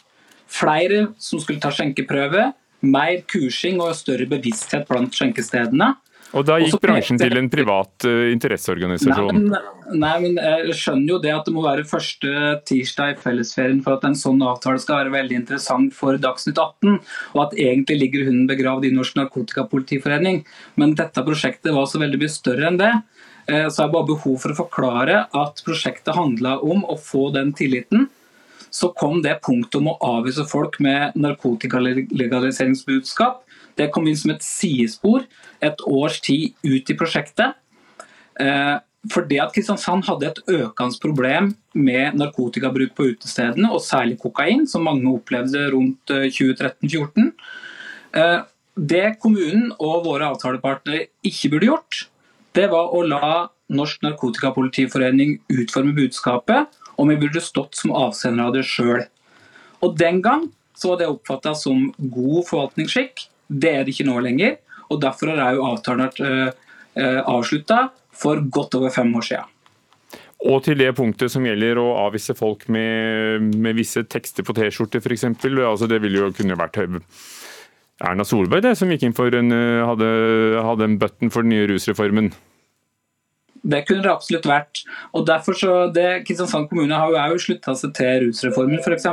Flere som skulle ta skjenkeprøve, mer kursing og større bevissthet blant skjenkestedene. Og da gikk bransjen til en privat uh, interesseorganisasjon? Nei men, nei men, jeg skjønner jo det at det må være første tirsdag i fellesferien for at en sånn avtale skal være veldig interessant for Dagsnytt 18, og at egentlig ligger hunden begravd i Norsk Narkotikapolitiforening. Men dette prosjektet var så veldig mye større enn det. Eh, så jeg bare behov for å forklare at prosjektet handla om å få den tilliten. Så kom det punktet om å avvise folk med narkotikalegaliseringsbudskap. Det kom inn som et sidespor et års tid ut i prosjektet. Eh, for det at Kristiansand hadde et økende problem med narkotikabruk på utestedene, og særlig kokain, som mange opplevde rundt 2013-2014. Eh, det kommunen og våre avtalepartnere ikke burde gjort, det var å la Norsk Narkotikapolitiforening utforme budskapet, og vi burde stått som avsender av det sjøl. Og Den gang så var det oppfatta som god forvaltningsskikk. Det er det ikke nå lenger. og Derfor er jo avtalen uh, avslutta for godt over fem år siden. Og til det punktet som gjelder å avvise folk med, med visse tekster på T-skjorte f.eks. Altså det ville jo kunne vært Erna Solberg det, som gikk inn for en, eh, hadde, hadde en button for den nye rusreformen? Det kunne det absolutt vært. Og derfor så, det, Kristiansand kommune har jo, jo slutta seg til rusreformen f.eks.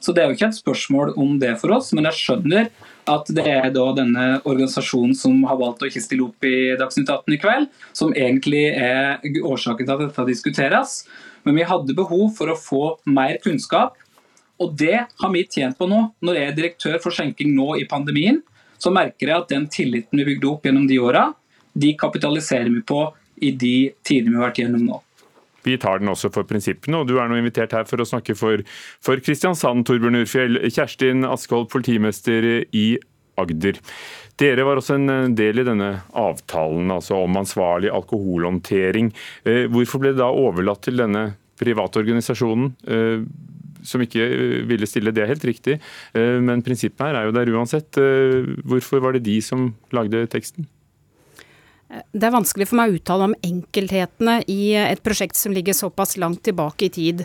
Så det er jo ikke et spørsmål om det for oss, men jeg skjønner at det er da denne organisasjonen som har valgt å ikke stille opp i Dagsnytt 18 i kveld, som egentlig er årsaken til at dette diskuteres. Men vi hadde behov for å få mer kunnskap og det har vi tjent på nå. Når jeg er direktør for skjenking nå i pandemien, så merker jeg at den tilliten vi bygde opp gjennom de åra, de kapitaliserer vi på i de tidene vi har vært gjennom nå. Vi tar den også for prinsippene, og du er nå invitert her for å snakke for, for Kristiansand, Torbjørn Urfjell. Kjerstin Askvold, politimester i Agder. Dere var også en del i denne avtalen altså om ansvarlig alkoholhåndtering. Eh, hvorfor ble det da overlatt til denne private organisasjonen? Som ikke eh, ville stille. Det er helt riktig, eh, men prinsippet her er jo der uansett. Eh, hvorfor var det de som lagde teksten? Det er vanskelig for meg å uttale om enkelthetene i et prosjekt som ligger såpass langt tilbake i tid.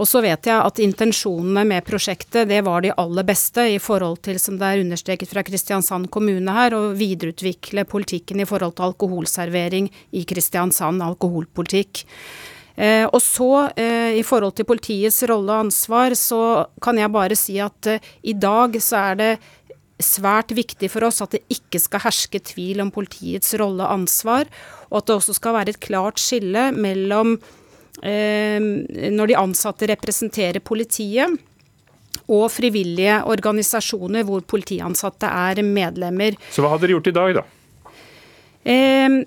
Og så vet jeg at intensjonene med prosjektet det var de aller beste i forhold til, som det er understreket fra Kristiansand kommune her, å videreutvikle politikken i forhold til alkoholservering i Kristiansand, alkoholpolitikk. Eh, og så, eh, i forhold til politiets rolle og ansvar, så kan jeg bare si at eh, i dag så er det svært viktig for oss at det ikke skal herske tvil om politiets rolle og ansvar, og at det også skal være et klart skille mellom når de ansatte representerer politiet, og frivillige organisasjoner hvor politiansatte er medlemmer. Så hva hadde dere gjort i dag, da? Eh,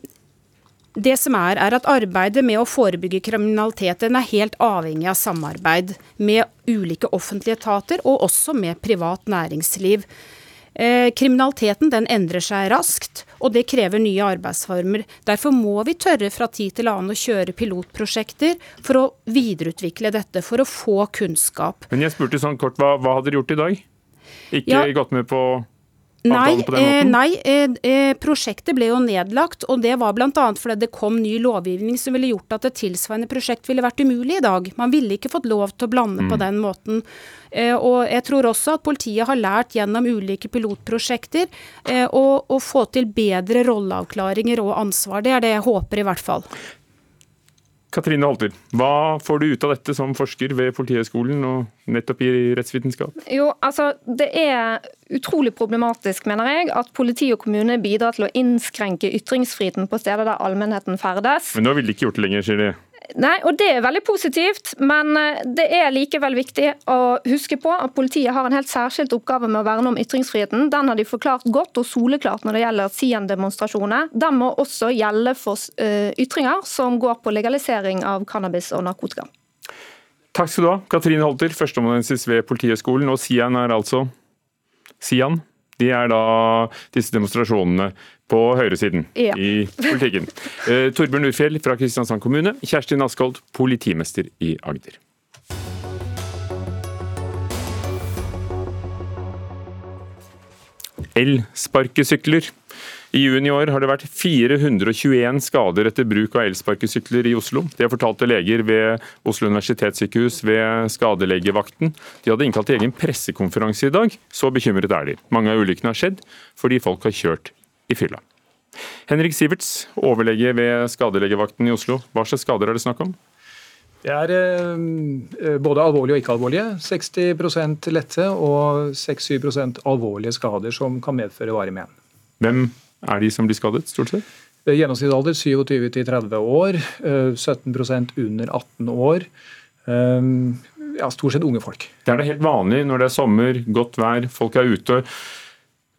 det som er, er at Arbeidet med å forebygge kriminaliteten er helt avhengig av samarbeid med ulike offentlige etater, og også med privat næringsliv. Eh, kriminaliteten den endrer seg raskt, og det krever nye arbeidsformer. Derfor må vi tørre fra tid til annen å kjøre pilotprosjekter for å videreutvikle dette, for å få kunnskap. Men jeg spurte sånn kort, hva, hva hadde dere gjort i dag? Ikke Ja. gått med på Nei, eh, nei eh, eh, prosjektet ble jo nedlagt, og det var bl.a. fordi det kom ny lovgivning som ville gjort at et tilsvarende prosjekt ville vært umulig i dag. Man ville ikke fått lov til å blande Mm. på den måten. Eh, og jeg tror også at politiet har lært gjennom ulike pilotprosjekter å, å få til bedre rolleavklaringer og ansvar. Det er det jeg håper, i hvert fall. Katrine Holter, hva får du ut av dette som forsker ved Politihøgskolen og nettopp i rettsvitenskap? Jo, altså Det er utrolig problematisk, mener jeg, at politi og kommune bidrar til å innskrenke ytringsfriheten på steder der allmennheten ferdes. Men nå ville de ikke gjort det lenger, sier de. Nei, og Det er veldig positivt, men eh, det er likevel viktig å huske på at politiet har en helt særskilt oppgave med å verne om ytringsfriheten. Den har de forklart godt og soleklart når det gjelder Sien-demonstrasjoner. Den må også gjelde for eh, ytringer som går på legalisering av cannabis og narkotika. Takk skal du ha, Katrine Holter, førsteamanuensis ved Politihøgskolen. Og Sian er altså Sian? De er da disse demonstrasjonene på høyresiden Ja. i politikken. Eh, Torbjørn Urfjell fra Kristiansand kommune, Kjerstin Askhold, politimester i Agder. Elsparkesykler. I juni i år har det vært 421 skader etter bruk av elsparkesykler i Oslo. Det fortalte leger ved Oslo universitetssykehus ved skadelegevakten. De hadde innkalt til egen pressekonferanse i dag. Så bekymret er de. Mange av ulykkene har skjedd fordi folk har kjørt i fylla. Henrik Siverts, overlege ved skadelegevakten i Oslo. Hva slags skader er det snakk om? Det er eh, både alvorlige og ikke alvorlige. 60% lette og 6-7 alvorlige skader som kan medføre varig men. Hvem er de som blir skadet, stort sett? Eh, Gjennomsnittsalder 27 til 30 år. eh, 17% under 18 år. Eh, Ja, stort sett unge folk. Det er da helt vanlig når det er sommer, godt vær, folk er ute.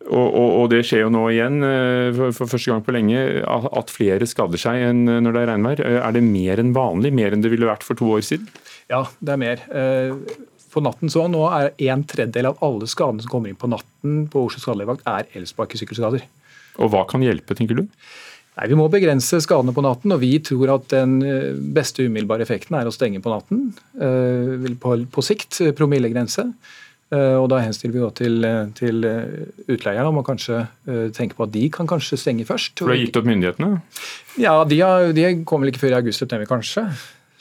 Og, og, og det skjer jo nå igjen, eh, for, for første gang på lenge, at flere skader seg enn når det er regnvær. Eh, Er det mer enn vanlig? Mer enn det ville vært for to år siden? Ja, det er mer. Eh, På natten så nå er en tredjedel av alle skadene som kommer inn på natten på Oslo skadelegevakt, er elsparkesykkelskader. Og hva kan hjelpe, tenker du? Nei, Vi må begrense skadene på natten, og vi tror at den eh, beste umiddelbare effekten er å stenge på natten. eh, På, på sikt eh, promillegrense. Eh, Og Da henstiller vi da til, eh, til eh, utleierne om å kanskje tenke på at de kan kanskje stenge først. For du har gitt opp myndighetene? Ja, de, har, de kommer vel ikke før i august-september, kanskje.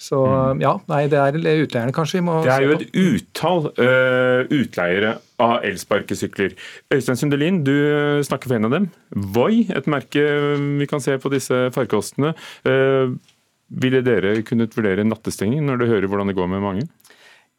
Så ja, nei, det er utleierne kanskje vi må Mm. Det er jo et utall uh, utleiere av elsparkesykler. Øystein Sundelin, du snakker for en av dem. Voi, et merke vi kan se på disse farkostene. Uh, ville dere kunnet vurdere nattestenging når du hører hvordan det går med mange?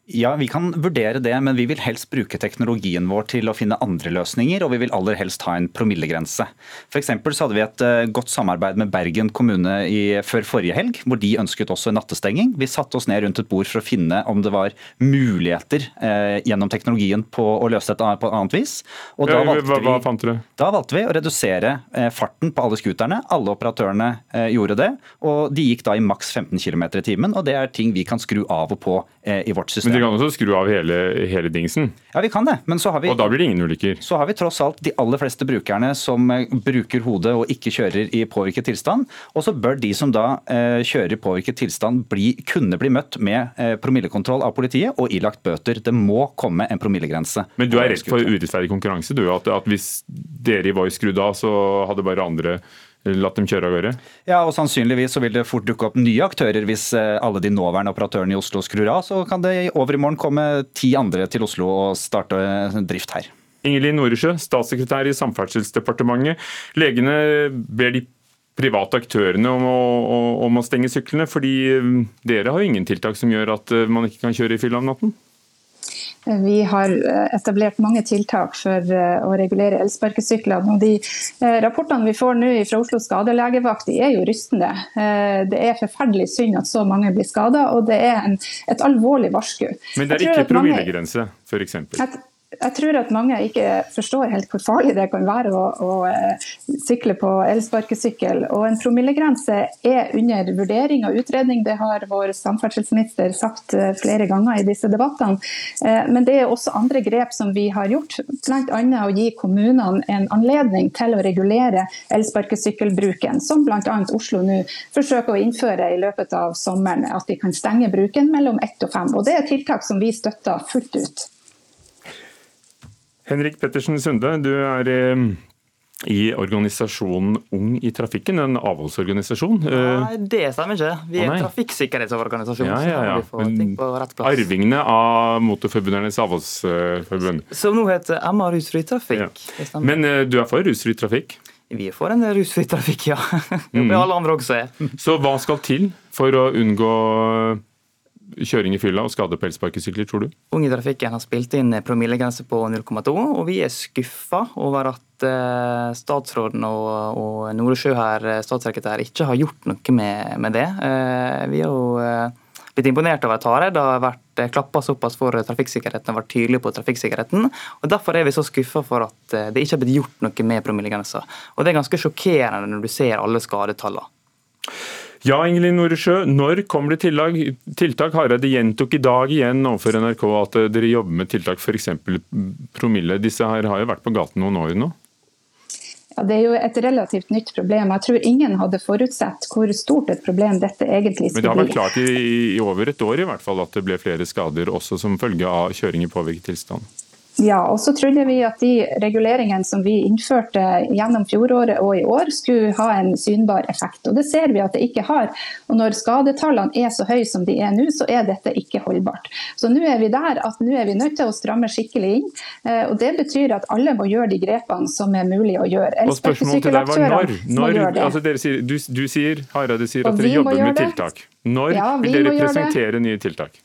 Ja, Vi kan vurdere det, men vi vil helst bruke teknologien vår til å finne andre løsninger, og vi vil aller helst ha en promillegrense. For eksempel så hadde vi et eh, godt samarbeid med Bergen kommune i, før forrige helg, hvor de ønsket også en nattestenging. Vi satte oss ned rundt et bord for å finne om det var muligheter eh, gjennom teknologien på å løse dette på et annet vis. Og da valgte hva, hva fant dere? Da valgte vi å redusere eh, farten på alle scooterne. Alle operatørene eh, gjorde det. Og de gikk da i maks 15 km i timen. Og det er ting vi kan skru av og på eh, i vårt system. De kan også skru av hele, hele dingsen. Ja, vi kan det. Men så har vi Og da blir det ingen ulykker. så har vi tross alt de aller fleste brukerne som eh, bruker hodet og ikke kjører i påvirket tilstand. Og så bør de som da eh, kjører i påvirket tilstand bli, kunne bli møtt med eh, promillekontroll av politiet og ilagt bøter. Det må komme en promillegrense. Men du er redd for urettferdig konkurranse, du? At, at hvis dere i Voi skrudde av, så hadde bare andre latt dem kjøre av gårde? Ja, og Sannsynligvis så vil det fort dukke opp nye aktører hvis eh, alle de nåværende operatørene i Oslo skrur av. Så kan det i overmorgen komme ti andre til Oslo og starte eh, drift her. Ingelin Noresjø, statssekretær i Samferdselsdepartementet. Legene ber de private aktørene om å, om å stenge syklene, fordi mm, dere har jo ingen tiltak som gjør at eh, man ikke kan kjøre i fylla om natten? Vi har eh, etablert mange tiltak for eh, å regulere elsparkesyklene. og De eh, rapportene vi får nå fra Oslo skadelegevakt, de er jo rystende. Det er forferdelig synd at så mange blir skada, og det er en, et alvorlig varsku. Men det er ikke promillegrense, f.eks. Jeg, tror at mange ikke forstår helt hvor farlig det kan være å, å eh, sykle på elsparkesykkel. Og en promillegrense er under vurdering og utredning, det har vår samferdselsminister sagt eh, flere ganger i disse debattene. Eh, men det er også andre grep som vi har gjort, bl.a. å gi kommunene en anledning til å regulere elsparkesykkelbruken, som bl.a. Oslo nå forsøker å innføre i løpet av sommeren. At de kan stenge bruken mellom ett og fem. Og det er tiltak som vi støtter fullt ut. Henrik Pettersen Sunde, du er eh, i organisasjonen Ung i trafikken, en avholdsorganisasjon. Eh, nei, det stemmer ikke. Vi er en trafikksikkerhetsorganisasjon. Ja, ja, ja. Men arvingene av Motorforbundernes avholdsforbund. Som nå heter MA Rusfri Trafikk. Ja. Men eh, du er for rusfri trafikk? Vi er for en rusfri trafikk, ja. Det mm. alle andre også er. Så hva skal til for å unngå kjøring i fylla og skade på elsparkesykler, tror du? Unge i trafikken har spilt inn promillegrense på 0,2, og vi er skuffa over at uh, statsråden og, og Noresjø her, eh, statssekretær, ikke har gjort noe med, med det. Uh, vi er jo blitt imponert over Tare. Det har vært klappa såpass for trafikksikkerheten og vært tydelig på trafikksikkerheten. og Derfor er vi så skuffa for at det ikke har blitt gjort noe med promillegrensa. Og det er ganske sjokkerende når du ser alle skadetallene. Ja, Ingelin Noresjø, når kommer det tiltak? tiltak? Hareide gjentok i dag igjen overfor NRK at dere jobber med tiltak, f.eks. promille. Disse her har jo vært på gaten noen år nå? Ja, Det er jo et relativt nytt problem. Jeg tror ingen hadde forutsett hvor stort et problem dette egentlig skulle bli. Men det har vært klart i, i over et år i hvert fall at det ble flere skader, også som følge av kjøring i påvirket tilstand? Ja, og så trodde vi at de reguleringene som vi innførte gjennom fjoråret og i år, skulle ha en synbar effekt. Og det ser vi at det ikke har. Og når skadetallene er så høye som de er nå, så er dette ikke holdbart. Så nå er vi der at nå er vi nødt til å stramme skikkelig inn. Eh, og det betyr at alle må gjøre de grepene som er mulig å gjøre. Og spørsmålet til deg var når? når altså sier, du, du, sier, Hareide sier at dere jobber med tiltak. Når ja, vil dere presentere nye tiltak?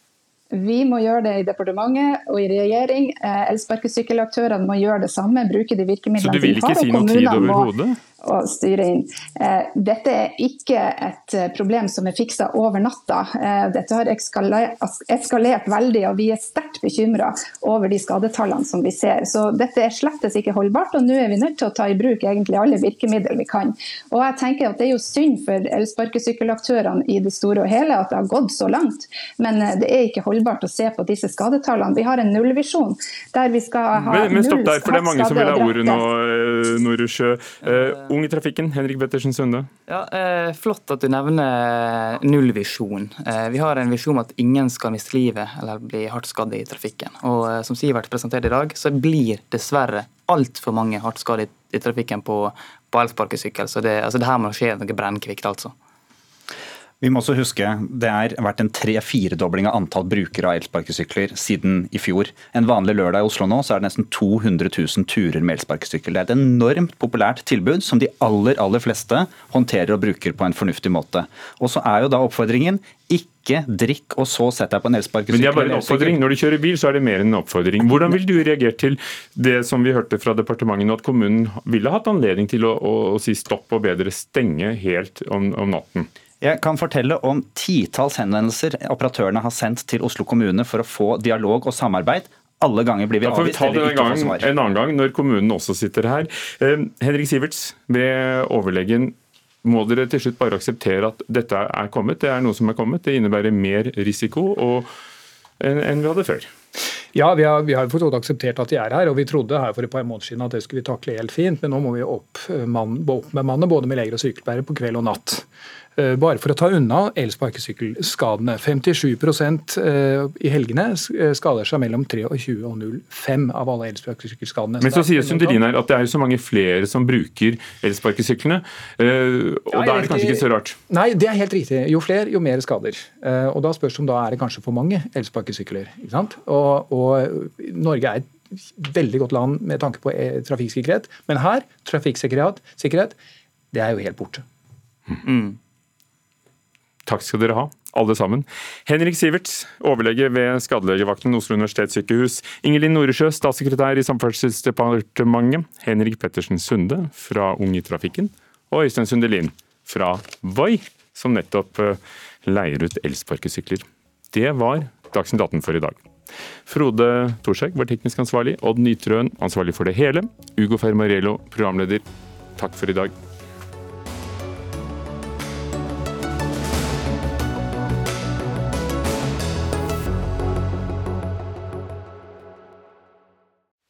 Vi må gjøre det i departementet og i regjering. Eh, elsparkesykkelaktørene må gjøre det samme, bruke de virkemidlene de har. Så si noe tid overhodet? og styre inn. Eh, dette er ikke et eh, problem som er fiksa over natta. Dette har eskalert veldig, og vi er sterkt bekymra over de skadetallene som vi ser. Så dette er slettes ikke holdbart, og nå er vi nødt til å ta i bruk egentlig alle virkemidler vi kan. Og jeg tenker at Det er jo synd for elsparkesykkelaktørene i det store og hele at det har gått så langt, men det er ikke holdbart å se på disse skadetallene. Vi har en nullvisjon der vi skal ha men, men stopp der, for det er mange som vil ha ordet nå, Norusjø. Ung i trafikken, Henrik Bettersen Sunde. Ja, uh, Flott at du nevner nullvisjon. Uh, vi har en visjon om at ingen skal miste livet eller bli hardt skadd i trafikken. Og uh, Som Sivert presenterte i dag, så blir dessverre altfor mange hardt skadd i, i, trafikken på, på elsparkesykkel. Så det, altså, det her må skje noe brennkvikt, altså. Vi må også huske det har vært en tre-firedobling av antall brukere av elsparkesykler siden i fjor. En vanlig lørdag i Oslo nå så er det nesten 200 000 turer med elsparkesykkel. Det er et enormt populært tilbud som de aller, aller fleste håndterer og bruker på en fornuftig måte. Og så er jo da oppfordringen ikke drikk og så sett deg på en elsparkesykkel. Men det er bare en oppfordring. Når du kjører bil, så er det mer enn en oppfordring. Hvordan vil du reagere til det som vi hørte fra departementet, nå, at kommunen ville hatt anledning til å, å, å si stopp og bedre stenge helt om, om natten? Jeg kan fortelle om titalls henvendelser operatørene har sendt til Oslo kommune for å få dialog og samarbeid. Alle ganger blir vi avvist. Da får vi ta det en, gang, en annen gang, når kommunen også sitter her. Eh, Henrik Siverts, ved overlegen, må dere til slutt bare akseptere at dette er kommet? Det er noe som er kommet. Det innebærer mer risiko enn vi hadde før. Ja, vi har, vi har fått akseptert at de er her, og vi trodde her for et par måneder siden at det skulle vi takle helt fint, men nå må vi opp, eh, opp med mannet både med leger og sykepleiere på kveld og natt. Eh, bare for å ta unna elsparkesykkelskadene. 57 eh, i helgene eh, skader seg mellom 23 og 05 av alle elsparkesykkelskadene. Men så sier Sundelin her at det er så mange flere som bruker elsparkesyklene, og ja, da er det kanskje ikke så rart? Nei, det er helt riktig. Jo flere, jo mer skader. Og da spørs det om da er det kanskje for mange elsparkesykler. ikke sant? Og, og Norge er et veldig godt land med tanke på trafikksikkerhet, men her, trafikksikkerhet, det er jo helt borte. Mm. Takk skal dere ha, alle sammen. Henrik Siverts, overlege ved skadelegevakten Oslo universitetssykehus. Ingelin Noresjø, statssekretær i Samferdselsdepartementet. Henrik Pettersen Sunde fra Ung i Trafikken. Og Øystein Sundelin fra Voi, som nettopp eh, leier ut elsparkesykler. Det var Dagsnytt 18 for i dag. Frode Thorshaug var teknisk ansvarlig, Odd Nytrøen ansvarlig for det hele. Ugo Fermarello programleder. Takk for i dag.